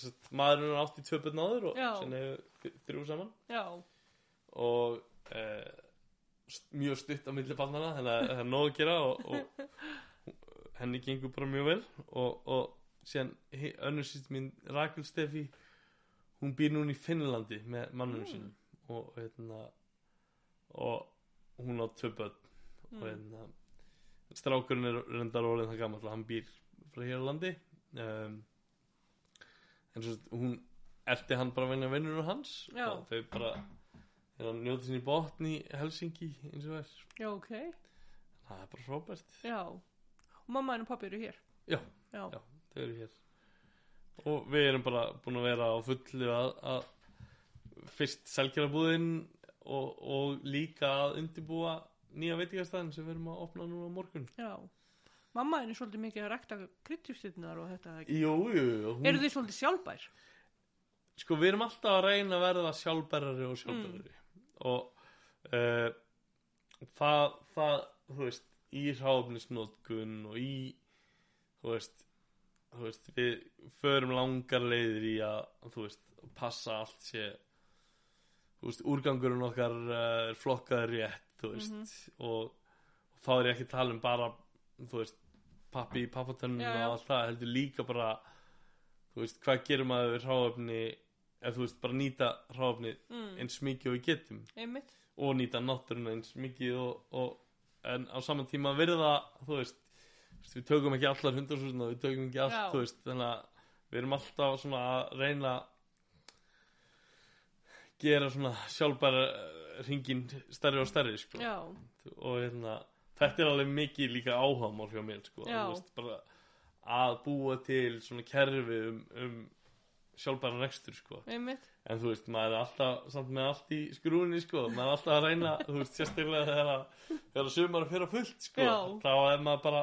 svo maðurinn er átt í tvö börn áður og sem hefur þrjú saman. Já, og eh, st- mjög stutt á milli barnana þannig að það er nóg að gera og, og henni gengur bara mjög vel. Og, og síðan önnur sýst mín Rakel Stefi hún býr núna í Finnlandi með mannum Mm. sínum. Og hérna og hún á tvö börn. Og mm. hérna strákurinn er reyndar orðin það gammal hann býr frá hér á landi. Um, en svo hún eldi hann bara að vinna vinnur hans. Já. og þau bara að njóta sinni í botn í Helsingi eins og er. Já, ok. Það er bara frábært. Og mamma og pappi eru hér. Já. Já, þau eru hér. Og við erum bara búin að vera á fullu að, að fyrst selgjörabúðin og, og líka að undirbúa nýja veitingastæðin sem við erum að opna núna á morgun já Mamma er svolítið mikið að rekta kryddjústirnar og þetta. Jú, jú, hún, Eru þið svolítið sjálfbær? sko við erum alltaf að reyna að verða sjálfbærari og sjálfbærari og uh, það, það, þú veist í hráfnisnótkun og í þú veist, þú veist við förum langar leiðir í að þú veist, passa allt sé þú veist, úrgangurinn okkar uh, er flokkaður rétt veist, og, og þá er ég ekki að tala um bara veist, pappi í pappatönnum og allt það, heldur líka bara hvað gerum maður við hráöfni ef þú veist, bara nýta hráöfni Mm. eins mikið og við getum Einmitt? og nýta náttúruna eins mikið og, og en á saman tíma virða þú veist, við tökum ekki allar hundarsúsina við tökum ekki allt, veist þannig að við erum alltaf svona að reyna að gera svona sjálfbæra ringin stærri og stærri sko. og hérna, þetta er alveg mikið líka áhagamál hjá mér sko. Bara að búa til svona kerfi um, um sjálfbæra rekstur sko. en þú veist, maður er alltaf samt með allt í skrúni sko. maður er alltaf að reyna þú veist, sérstaklega þegar að þegar sumar fyrir að fullt sko. Þá er maður bara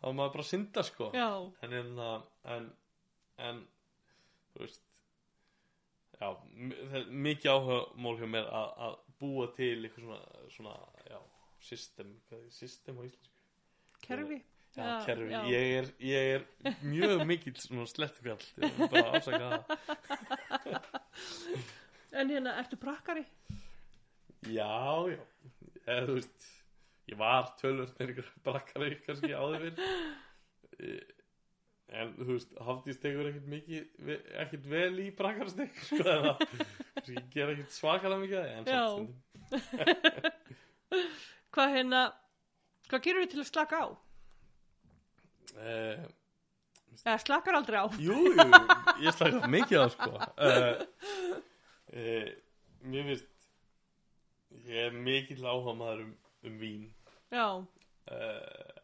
þá er maður bara að synda sko. en, hérna, en en þú veist já, er mikið áhuga mál hjá mér að, að búa til eitthvað svona, svona já, system, er system á íslensku? Kerfi. Já, Já, kerfi, já. Ég, er, ég er mjög mikill svona slettufjall ég vil bara afsaka það. En hérna, ertu prakkari? já, já, eða þú veist ég var ykkur brakkari kannski áður fyrr en þú veist Hafdís tekur ekkert mikið ekkert vel í brakkarastek sko, en það gera ekkert svakalega mikið en Já. samt stundum hvað hérna hvað gerur við til að slaka á? uh, eða slakar aldrei á? jú, jú, ég slaka mikið á sko uh, uh, mér finnst ég er mikill áhuga maður um, um vín já, uh,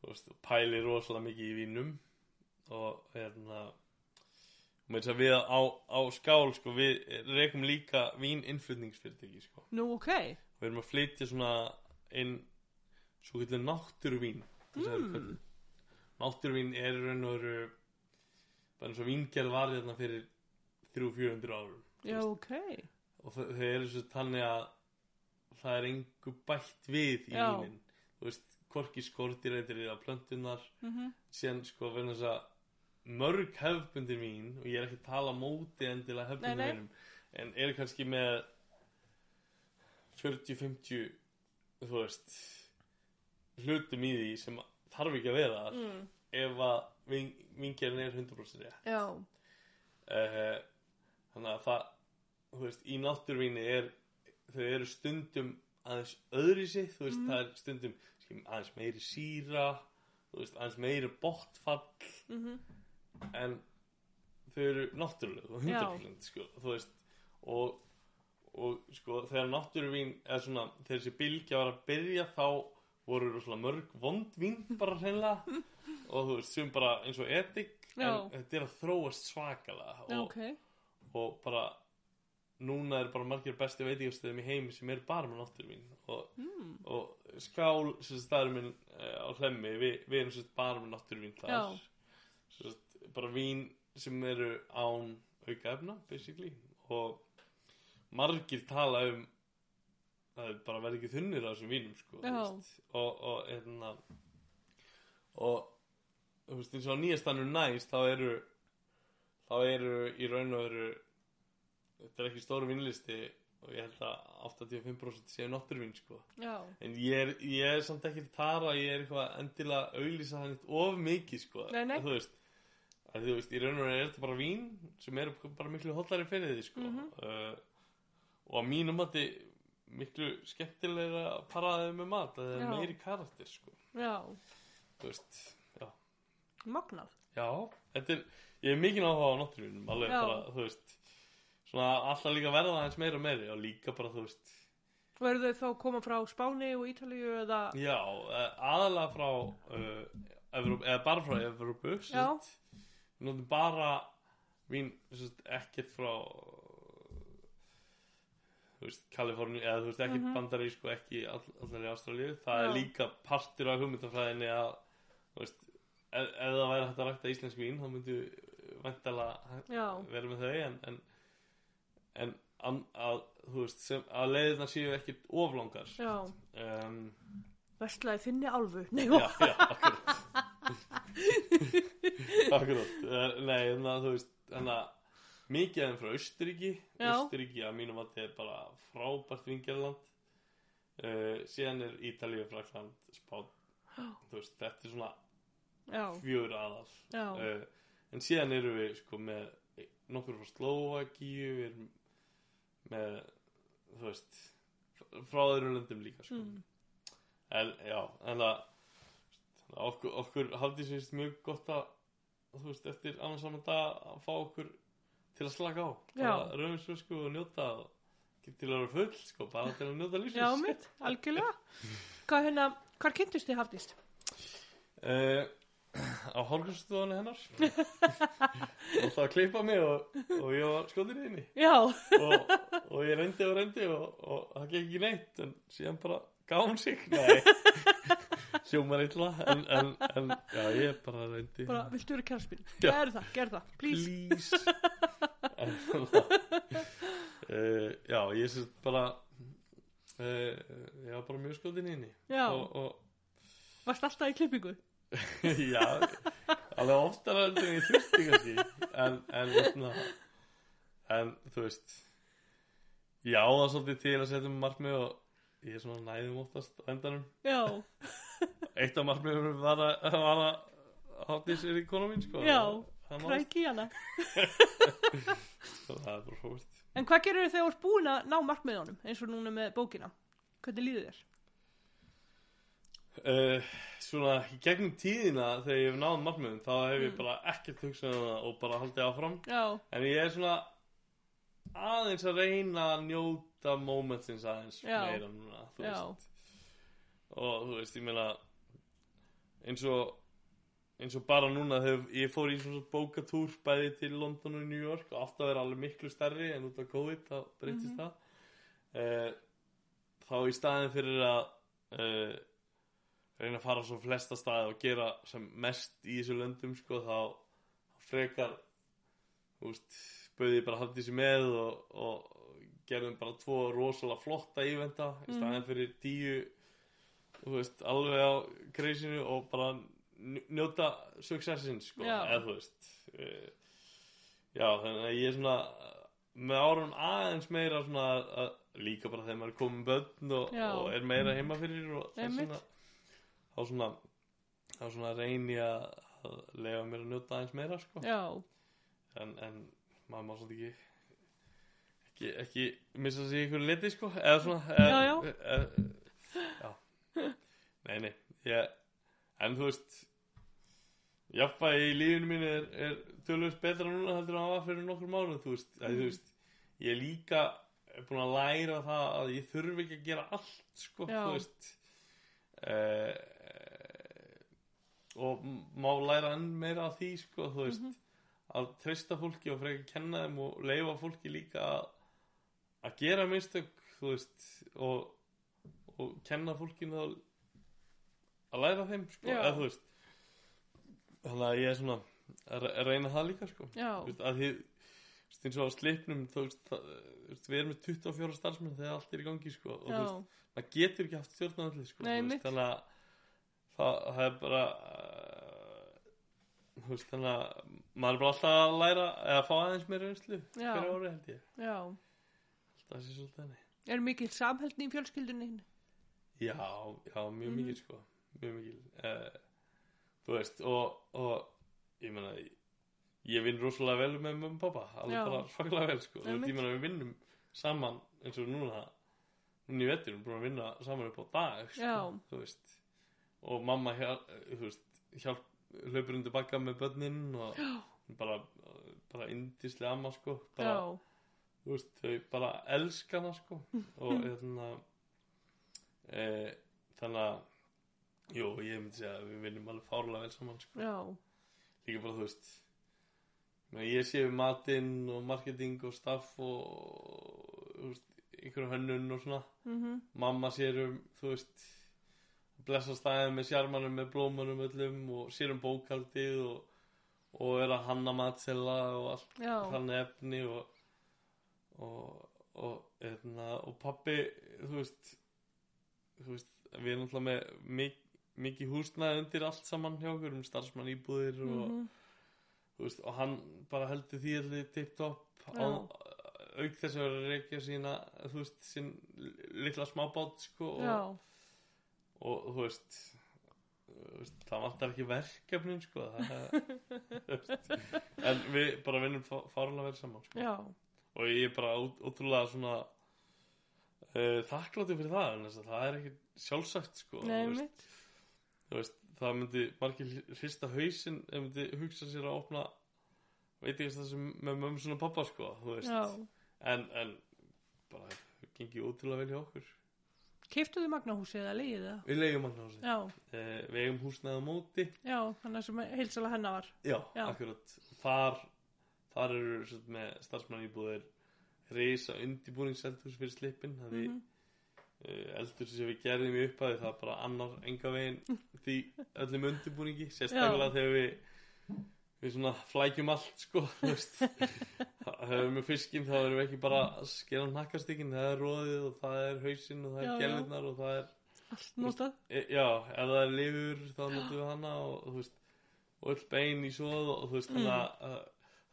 þú veist, pæli rosalega mikið í vínum og hérna við á, á skál sko, við rekum líka víninnflutningsfyrirtæki sko. nú ok. Við erum að flytja svona inn svo getur náttúruvín. Mm. náttúruvín er raun og veru bara eins og víngerð var hérna fyrir 300-400 árum já, ok. Og þau eru svo þannig að það er engu bætt við í vínin. Þú veist, hvorki skortirreitir eða plöntunar mm síðan sko verðin þess að mörg hefbundin vín og ég er ekki að tala móti endilega nei. vínum en eru kannski með 40-50 þú veist hlutum í því sem þarf ekki að vera mm. ef að víngerðin er 100% rétt. Já, uh, þannig að það þú veist, í náttúrvíni er þau eru stundum aðeins öðri sig, þú veist, það er stundum aðeins meiri síra þú veist, aðeins meiri botfall. Mm en þau eru náttúrulega og 100% sko, þú veist. Og, og sko, þegar náttúruvín er svona, þegar þessi bylgja var að byrja þá voru rosalega mörg vond vín bara hreinlega. Og þú veist, sem bara eins og edik Já. en þetta er að þróast svakalega. Já, og, ok. og bara núna er bara margir bestu veitingastöðum í heimi sem er bara með náttúruvín. Og, mm. og skál sem sagt, staður minn uh, á hlemmi við, við erum bara með náttúruvín þar bara vín sem eru án aukaefna basically. Og margir tala um að það bara verði ekki þunnir á þessum vínum sko, og og hérna og þú veist eins og nýjastanur næst þá eru þá eru í raun og veru þetta er ekki stóru vínlisti og ég held að 85% séu náttúruvín sko. Já, en ég er, ég er samt ekki tara ég er eitthvað endilega að auglýsa hann eitt of mikið sko. Nei, nei. þú veist að þú veist, í raun og veru er þetta bara vín sem eru bara miklu hollari fyrir því sko. Mhm. uh, og á mínum mati miklu skemmtilegra að paraði með mat það er meiri karakter sko. Já, þú veist, já. Magnað. Já, þetta er, ég er mikið áhuga á náttúrunum, alveg Já. bara, þú veist, svona alltaf líka verða aðeins meira og meiri og líka bara, þú veist, eru þau þá að koma frá Spáni og Ítalíu eða? Já, eh, aðalega frá, uh, Evróp, eða bara frá Evrópu, Já. við notum bara vín, ekkert frá, Kaliforni, eða þú veist, ekkert Mhm. bandarísku, ekki all, allar í Ástralíu, það er Já. líka partur af hugmyndafræðinni að, veist, ef, ef það væri hægt að rækta íslensk vín, þá myndu væntalega já, vera með þau en, en, en að, að, veist, sem, að leiðina séu ekkit oflangar já. um, Vestlaði þinni álfu. Nei, já, já, akkurat akkurat Eh, nei, þannig að þú veist þannig að mikið aðeins frá Austuríki Já. Austuríki að mínum að þetta er bara frábært vingerland uh, síðan er Ítalíu, Frakland, Spán. Þú veist, þetta er svona fjögur aðal. Uh, en síðan erum við sko með nokkur frá Slovakíu við erum með þú veist frá öðrum löndum líka sko. mm. en já, en það okkur, okkur hafði sérst mjög gott að þú veist, eftir annars saman dag að fá okkur til að slaka á. Rauðum sko og njóta til að vera full sko, bara til að njóta lífsins. Já, mitt, algjörlega. Hvað hérna, hvar kynntust þið Hafdís? uh, á hálfgjörnstofunni hennar. Og það að klippa mig og, og ég var skotin í henni. Já, og, og ég reyndi og reyndi og, og það gekk ekki neitt en síðan bara gaf hún sig. Nei hljómar illa en, en, en já ég bara reyndi bara, viltu vera kærspil? Já. Gerðu það, gerðu það, please. please en uh, já ég sést bara uh, ég var bara mjög skotin í henni Já, og, og varst alltaf í klippingu? já alveg oftar en ég þurfti kannski en, en þú veist já það er svolítið til að setja um markmið og ég er svona næðum oftast á endanum Já, eitt af markmiðum var að, var að hátti sér í konu mín sko Já, það, náðist. kræk í hana. Það er bara fróðist En hvað gerir þið þegar þú ert búin að ná markmiðunum, eins og núna með bókina? Hvernig líður þér? uh, svona í gegnum tíðina þegar ég hef náð markmiðum þá hef ég Mm. bara ekkert hugsað um og bara haldið áfram Já, En ég er svona aðeins að reyna að njóta momentsins aðeins Já. meira núna, þú. Og þú veist, ég meina, eins og, eins og bara núna þegar ég fór í svona bókatúr bæði til London og New York og að vera alveg miklu stærri en út af COVID þá breytist Mhm. það. Uh, þá í staðin fyrir að uh, reyna að fara svo flesta staði og gera sem mest í þessu löndum sko þá frekar þú veist, bauði bara hafði þessi með og, og gerðum bara tvo rosalega flotta íventa í staðin fyrir tíu veist, alveg á kreisinu og bara nj- njóta successin sko, eða þú veist uh, já, þannig að ég er svona með árum aðeins meira svona að, líka bara þegar maður er komin börn og, og er meira heima fyrir og þess Einmitt. svona þá svona svona reyni að lega mér að njóta aðeins meira sko. Já, en, en maður má svolítið ekki ekki, ekki missa sig í einhverju leti sko eða svona Já, já. e, e, já. nei, nei ég, en þú veist jafnvægi í lífinu mínu er, er tölvöld betra núna heldur en það var fyrir nokkur mánuð þú veist, að, þú veist ég er líka búin að læra það að ég þurfi ekki að gera allt sko, Já. þú veist eh, og m- má læra enn meira af því sko, þú veist að treysta fólki og frekar kenna þeim og leifa fólki líka að, að gera mistök þú veist og, og kenna fólkinu að, að læra þeim sko, eða veist. Þannig að ég er svona að re- að reyna það líka sko. Veist, að veist, eins og á slipnum þú veist, það, við erum með 24 starfsmenn þegar allt er í gangi sko og þú veist, maður getur ekki haft stjórn á öllu sko, þannig að það, það er bara þú veist, þannig að maður er bara alltaf að læra eða fá aðeins meira reynslu Já. hverja ári held ég. Já. Alltaf sé svolítið henni Er mikil samhældni í fjölskyldunni? já, já, mjög Mhm. mikil sko mjög mikil uh, þú veist, og, og ég meina ég vinn rosalega vel með og pappa alveg Já. bara svaklega vel sko þú veist, ég meina við vinnum saman eins og núna núna í vettur, við erum búin að vinna saman upp á dag sko, Já. þú veist og mamma hjálp, þú veist, hjálp hlaupur undir bakka með börnin og bara, bara indislega amma sko bara, Já, þú veist, þau bara elska hana sko. Og hérna e, þannig að jú, ég myndi segja að við vinnum alveg fárlega vel saman sko. Já, líka bara, þú veist ég sé við matinn og marketing og staff og einhverju hönnun og svona. Mhm, mamma sér um, þú veist blessa stæðin með sjarmanum með blómunum öllum og sér um bókaldið og, og er að hanna matsela og allt þannig efni og og, og, eðna, og pappi þú veist þú veist, við erum náttúrulega með mik mikið húsnæði undir allt saman hjá okkur um starfsmann íbúðir og, mhm, þú veist, og hann bara heldur því allir tipp-topp Já. auk þess að vera að reykja sína þú veist, sín litla smábát sko, og, og þú veist það vantar ekki verkefnin sko það, en við bara vinnum fá- fárlega vel saman sko. já, og ég er bara ótrúlega svona uh, þakkláttur fyrir það en þess að það er ekki sjálfsagt sko nei, þú veist. þú veist, það myndi margir hrista hausinn ef myndi hugsa sér að opna veit ekki það sem með mömmu svona pappa sko, en, en bara gengið ótrúlega vel hjá okkur Keiftuðu magnahúsi eða leiðið það? við leiðum magnahúsi Já, eh, við eigum húsnæði á móti já, þannig sem heilsala hennar var. já, Já. akkurat þar, þar eru sagt, með starfsmann íbúðir reysa undirbúningseldhús fyrir slippin það Mhm. mm eldur sem við gerðum í upphæði það er bara annar enga veginn því öllum undirbúningi sérstaklega þegar við við svona flækjum allt sko það hefur með fiskinn þá erum við ekki bara að skera nakkastikinn það er róðið og það er hausinn og það Já, er já. gelirnar og það er Allt notað. e, já, ef það er lifur þá notum við hana og, þú veist og öll bein í svoð og þú veist þannig, að,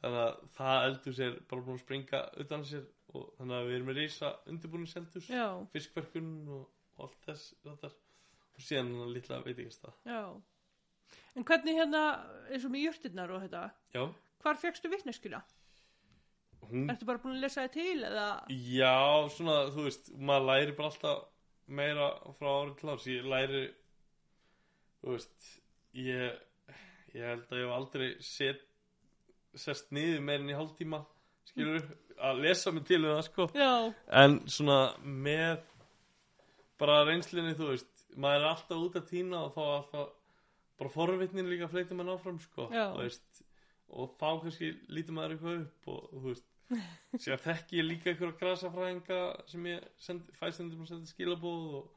þannig að það eldur sér bara búin að springa utan sér og þannig að við erum með reysa undirbúningseldhús Já, fiskverkun og, allt þess þetta. og síðan hann litla veitingasta já. En hvernig hérna, eins og með jörtirnar og þetta, já, hvar fegstu vitneskuna? hún Ertu bara búin að lesa þið til eða? já, svona, þú veist maður læri bara alltaf meira frá árið til árs, ég læri þú veist ég, ég held að ég hef aldrei set, sest niður meirinn í hálftíma skilur að lesa mig til um það sko. Já, en svona með bara reynslinni þú veist maður er alltaf út að týna og þá alltaf bara forvitnin líka fleitir mann áfram sko veist, og þá kannski lítur maður eitthvað upp og þú veist sér þekki ég líka einhverja grasafræðinga sem ég send, fæ stundum að senda skilabóð og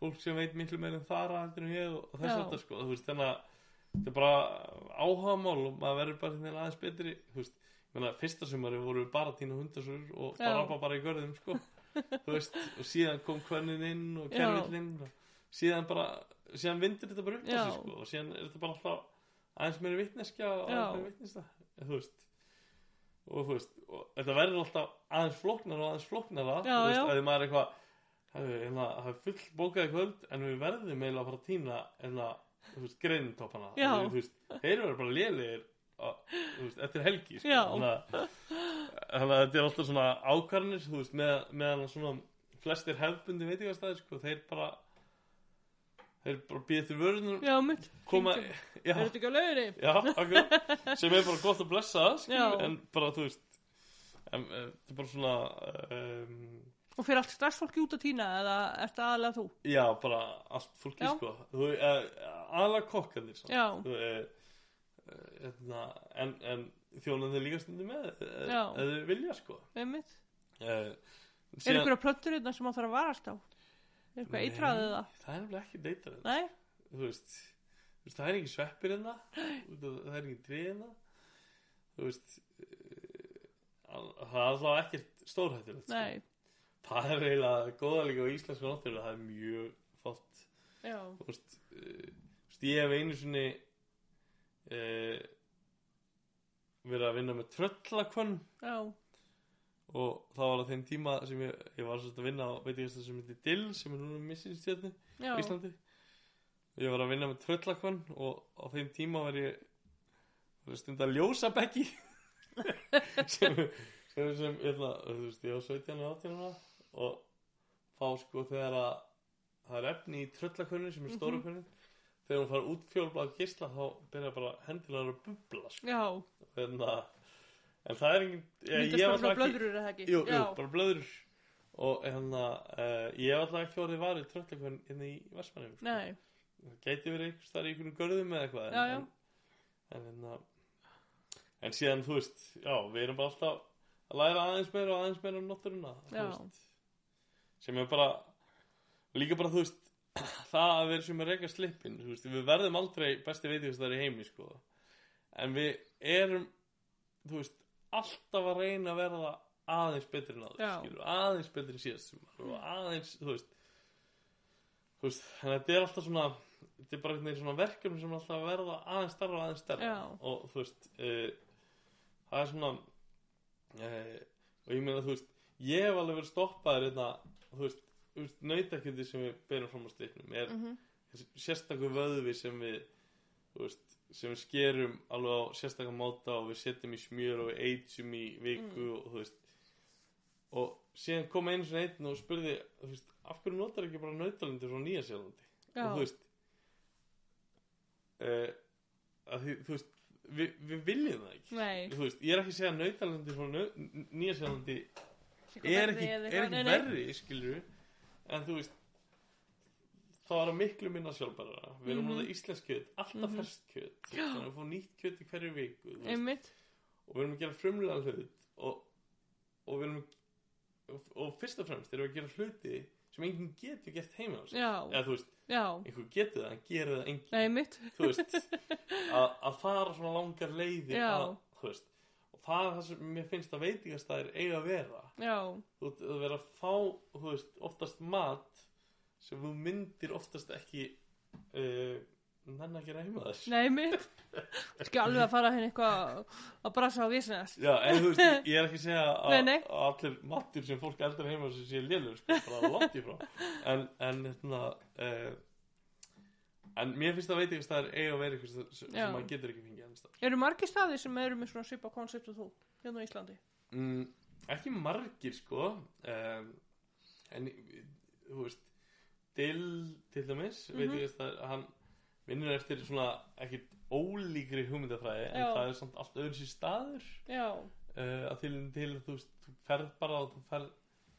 fólk sem veit miklu meira en þara og, og þess að þetta sko þú veist þannig að þetta er bara áhagamál og maður verður bara hérna aðeins betri þú veist, ég meina fyrsta sumari voru við bara að týna hundasur og bara bara í görðum sko. Þú veist, og síðan kom hvernin inn og kervillinn síðan bara, síðan vindir þetta bara upp sig sko og síðan er þetta bara alltaf aðeins meiri vitneskja og aðeins meiri vitnesta þú veist. Og þú veist, og þetta verður alltaf aðeins flóknar og aðeins flóknara Já, þú veist, að því maður er eitthvað það er- hérna, það er full bókaði kvöld en við verðum eiginlega að fara að týna hérna, þú veist, greintoppana þú veist, þeir eru bara veist, eftir helgi sko. Þannig að að þetta er alltaf svona ákvarðanir þú veist, með, meðan svona flestir hefbundi veitingastæði, sko, þeir bara þeir bara býða til vörunum. Já, mitt. koma, já, já, akkurat. Sem er bara gott að blessa Já. en bara, þú veist en, eh, þetta er bara svona um, Og fyrir allt stressfólki út að týna eða ertu aðalega þú? já, bara allt fólki, Já. sko þú, uh, aðalega kokkandir samt. Já. Þú, uh, uh, hérna, en, en þjónan þeir líka stundum með uh, Já. eða þau vilja, sko Einmitt. uh, Er einhverja plöntur hérna sem á þarf að varast á? Er eitthvað Nei, eitraðið það? það er nefnilega ekki deytar Nei? þú veist, þú veist það er ekki sveppir hérna það er ekki trið hérna þú veist uh, það er alltaf ekkert stórhættilegt sko. Nei. Það er eiginlega góða líka á íslensku náttúrulega það er mjög fótt Já. þú veist, veist ég hef einu sinni uh, verið að vinna með tröllakvönn og það var á þeim tíma sem ég, ég var að vinna á veitingast sem heitir Dill sem er núna missið stjörnu Já. á Íslandi. Ég var að vinna með tröllakvann og á þeim tíma var ég var ég stund að ljósa bekki sem sem, sem eitna, þú veist, ég var 17 og 18 ára og þá sko þegar að það er efni í tröllakvönni sem er stóra kvönni þegar hún fara út fjólblað gísla þá byrja bara hendilega að bubla sko. Já. en, að, en það er engin ég, ég var alltaf eða ekki? jú, jú, Já. bara blöður og hérna uh, ég hef alltaf ekki orðið varið tröllakvönn hérna í Vestmannum sko. Nei. það gæti verið einhvers þar í einhvern görðum eða eitthvað Já, já. en, en, en, en, en síðan þú veist já, við erum bara alltaf að læra aðeins meira og aðeins meira um náttúruna þú Já. veist, sem er bara líka bara þú veist það að vera sem er reyka slippin veist, við verðum aldrei besti veitingast þar í heimi sko. en við erum þú veist, alltaf að reyna að verða aðeins betri en skilur, aðeins betri síðast aðeins, þú veist þú veist, að þetta er alltaf svona þetta er bara einhvern veginn svona verkefni sem alltaf að verða aðeins starra og aðeins starra og þú veist uh, það er svona uh, og ég meina þú veist ég hef alveg verið stoppaður hérna, þú veist, veist nautakjöndi sem við berum fram á striknum er Mhm. þessi sérstakur vöðvi sem við veist, sem við skerum alveg á sérstakar máta og við setjum í smjör og við eitjum í viku Mm. og þú veist og síðan kom einu svona einn og spurði þú veist, af hverju notar ekki bara nautalindur frá Nýja Sjálandi Já. og þú veist uh, að því, þú veist við, við viljum það ekki veist, ég er ekki að segja að nautalandi frá nýjasjálandi Eitthvað er ekki, er ekki verri skilur en þú veist það var að miklu minna sjálfbæra við erum mm -hmm. íslensk kjöt, alltaf Mhm. ferskt kjöt. Þannig að við fáum nýtt kjöt í hverju viku og við erum að gera frumlega hlut og, og við erum og, og fyrst og fremst erum við að gera hluti sem enginn getur gert heima á sig eða þú veist, já. einhver getur það en gerir það enginn. Þú veist að, að fara svona langar leiðir Já. að, þú veist það er það sem mér finnst að veitingastæðir eiga að vera. Já, þú veist, að vera að fá veist, oftast mat sem þú myndir oftast ekki uh, nenn að gera heima þess nei mitt. Skal alveg að fara henni eitthvað að brasa á vísinast. Já, en þú veist, ég er ekki að segja að, allir matur sem fólk eldar heima sem sé lélur, sko, bara langt í frá. En, en hérna uh, en mér finnst að veitingastæðir eiga að vera eitthvað sem, maður getur ekki fengið staðar. Eru margir staðir sem eru með svona svipa koncept og þú hérna á Íslandi? mm, ekki margir sko um, en þú veist Dill til dæmis mm Mhm. veit ég að hann vinnur eftir svona ekkit ólíkri hugmyndafræði en það er samt allt öðru sér staður uh, að til, til þú veist þú ferð bara og þú ferð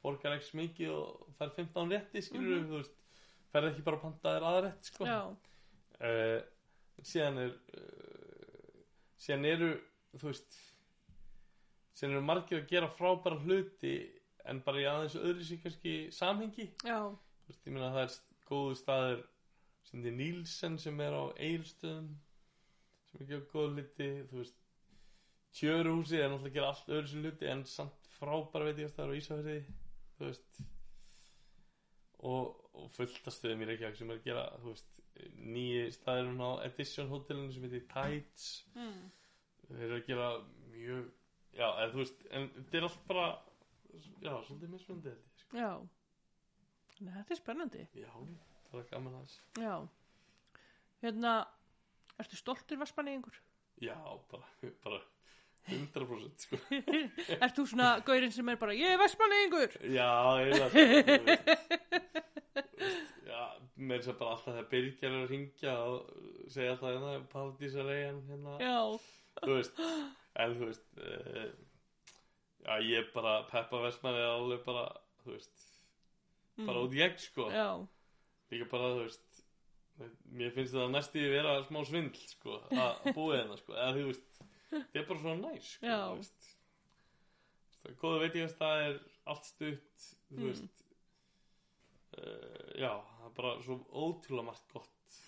borgar ekki smikið og ferð 15 rétti skilur Mhm. þú veist ferð ekki bara að panta þér aðrætt sko uh, síðan er uh, síðan eru þú veist síðan eru margir að gera frábæra hluti en bara í aðeins öðru sér kannski samhengi. Já, veist, ég meina það er góðu staður sem þið Nílsen sem er á Eilstöðum sem er ekki góð hluti þú veist Tjöruhúsi er náttúrulega að gera allt öðru sér hluti en samt frábæra veit ég að staður á Ísafjörði þú veist. Og, og fullt af stöðum í Reykjavík sem er að gera þú veist nýji staðurinn á Edition hótelinu sem heitir Tides mm. þeir eru að gera mjög já, eða þú veist, en þetta er allt bara já, svolítið mismunandi held ég sko. já. Nei, þetta er spennandi. já, það er gaman aðeins Já. Hérna, ertu stoltur vaspanegingur? já, bara, bara 100% sko. Ert þú svona gaurinn sem er bara, ég er vaspanegingur? já, eiginlega já, með þess að bara alltaf þegar Birgir er að ringja og segja alltaf hérna, Paldísar eigin hérna. Já, þú veist en þú veist uh, já ég bara Peppa Vestmann er alveg bara þú veist bara út í egg sko. Mm. já, líka bara þú veist mér finnst það næst í vera smá svindl sko að búið hérna sko. Eða þú veist það er bara svona næs sko Já. þú veist það er góða veitingast það er allt stutt þú Mm. veist uh, já það er bara svo ótrúlega margt gott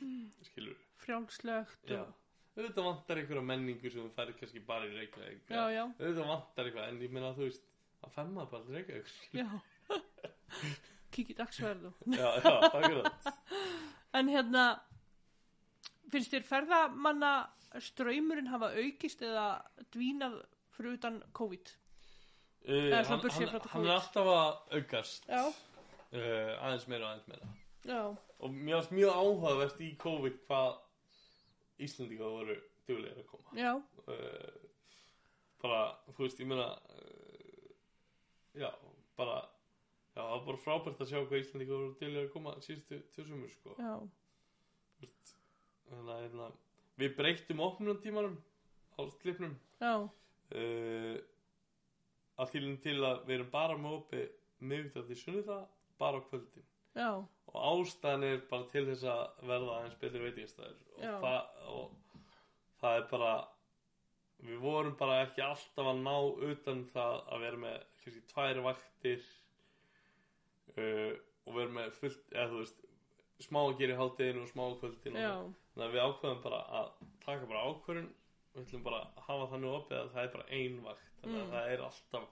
skilur frjálslegt já og, auðvitað vantar einhverja menningu sem þú færir kannski bara í Reykjavík auðvitað vantar eitthvað en ég meina þú veist að femma bara til Reykjavík. Kikið dagsverðu. já, já, akkurat En hérna, finnst þér ferðamanna ströymurinn hafa aukist eða dvínað fyrir utan COVID? uh, hann, hann, þetta hann er COVID. alltaf að aukast. Uh, aðeins meira og aðeins meira. Já, og mér varst mjög áhugavert í COVID hvað Íslandinga voru duglegir að koma. Já, uh, bara, þú veist, ég meina já, bara já, það var bara frábært að sjá hvað Íslandinga voru duglegir að koma síðustu tjóðsumur, sko. Já, þannig að hérna, við breyttum opnunartímanum á slipnum uh, að þýlum til að við erum bara með opið miðvitað til sunnudag bara á kvöldin. Já, og ástæðan er bara til þess að verða aðeins betri veitingastæður. Og, það- og það er bara við vorum bara ekki alltaf að ná utan það að vera með kannski tvær vaktir uh, og vera með fullt eða þú veist smá að gera í hátteginu og smá á kvöldin já, þannig að við ákveðum bara að taka bara ákvörun við ætlum bara að hafa þannig opið að það er bara ein vakt. Þannig að Mm. það er alltaf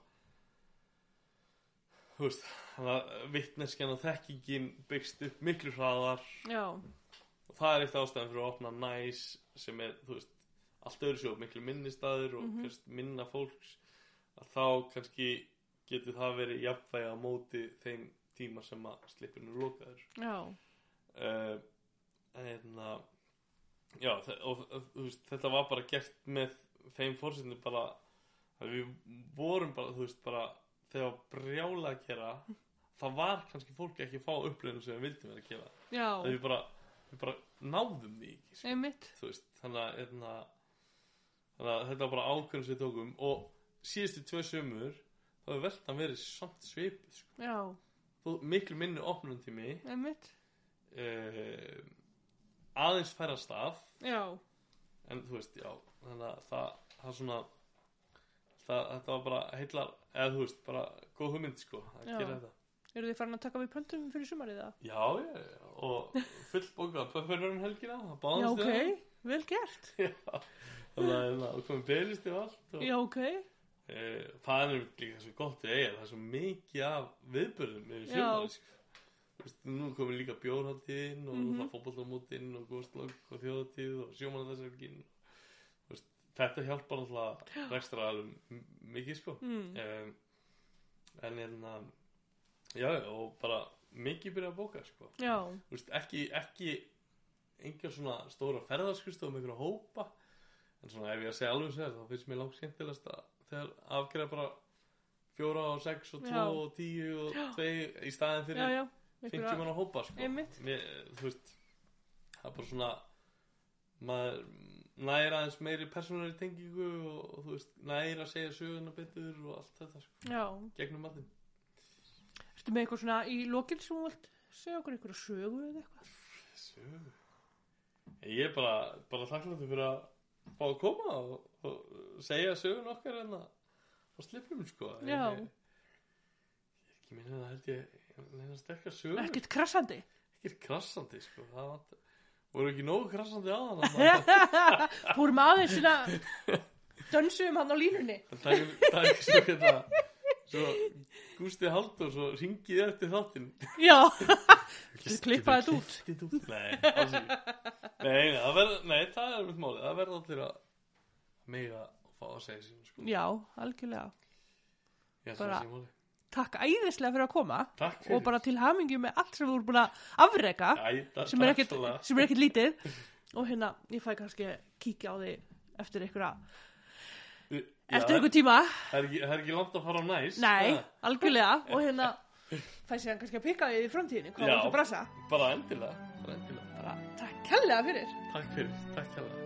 þú veist þannig að vittneskjan og þekkingin byggst upp miklu hraðar. Já, og það er eitt ástæðan fyrir að opna næs sem er, þú veist, allt öðru svo miklu minni staður og Mhm. kannski minna fólks að þá kannski getur það verið jafnvægi á móti þeim tíma sem að slipurinn lokaður. Já, uh, en hérna já, og veist, þetta var bara gert með þeim fórsendum bara við vorum bara, þú veist, bara þegar var brjála að gera það var kannski fólk ekki að fá upplifinu sem við vildum vera að gera. Það við bara, við bara náðum því ekki sko. veist, þannig að, hérna, þannig að þetta var bara ákveðum sem við tókum. Og síðustu tvö sömur þá hefur veltan verið samt svipið sko. miklu minni opnum tími einmitt. Uh, aðeins færa stað já, en þú veist, já þannig að það, það svona það, þetta var bara heillar eða þú veist, bara góð hugmynd sko að Já. gera þetta eru þið farin að taka við pöntum fyrir sumarið það? já, já, já, og full bókað pöfferur um helgina, það já, báðast ok, vel gert þannig að það komið beðlist og allt og, já, ok, e, það er líka svo gott það er svo mikið af viðbörðum yfir Já. sjömaður sko. Nú komið líka bjórhaldin og mm. -hmm. fótbollamótin og góðslokk og þjóðatíð og sjómanadagsverkin þetta hjálpar alltaf rekstra mikið sko mm. um, en hérna já, já, og bara mikið byrja að bóka sko já, veist, ekki, ekki engar svona stóra ferðarskristof með einhverja hópa en svona ef ég að segja alveg sér þá finnst mér langt skemmtilegast að þegar afgreða bara fjóra og sex og tvo Já. og tíu og tvei í staðin já, fyrir já 50 manna hópa sko. Mér, þú veist það er bara svona maður næri aðeins meiri persónulegri tengingu og, og þú veist næri að segja söguna betur og allt þetta sko, já, gegnum matinn. Ertu með eitthvað svona í lokin sem þú vilt segja okkur eitthvað sögu eða eitthvað? Sögu? Ég er bara, bara þakkláttur fyrir að fá að koma og, og segja sögun okkar en að á slipnum sko. Já. Ég, er ekki minna að held ég ekkert krassandi. Ekkert krassandi sko. Það vant, voru ekki nógu krassandi á þann fórum aðeins svona dönsum hann á línunni. Það er ekki svo hérna Svo Gústi Halldór svo ringið eftir þáttinn. Já, Þú klippa þetta út. Þetta Nei, Nei, verð, nei, það er mitt máli Það verður allir að mega og fá að segja sín sko. já, algjörlega. Held bara- takk æðislega fyrir að koma fyrir og bara til hamingju með allt sem þú ert búin að afreka Æ, það- sem er það. sem er ekkert lítið. Og hérna, ég fæ kannski að kíkja á því eftir einhverja, eftir einhver tíma. Það er ekki, það er ekki langt að fara á næst nei, algjörlega. Og hérna fæ sér kannski að pikka því í framtíðinni hvað Já. var það brasa? Bara endilega, bara endilega. Bara takk kærlega fyrir. Takk fyrir, takk hérlega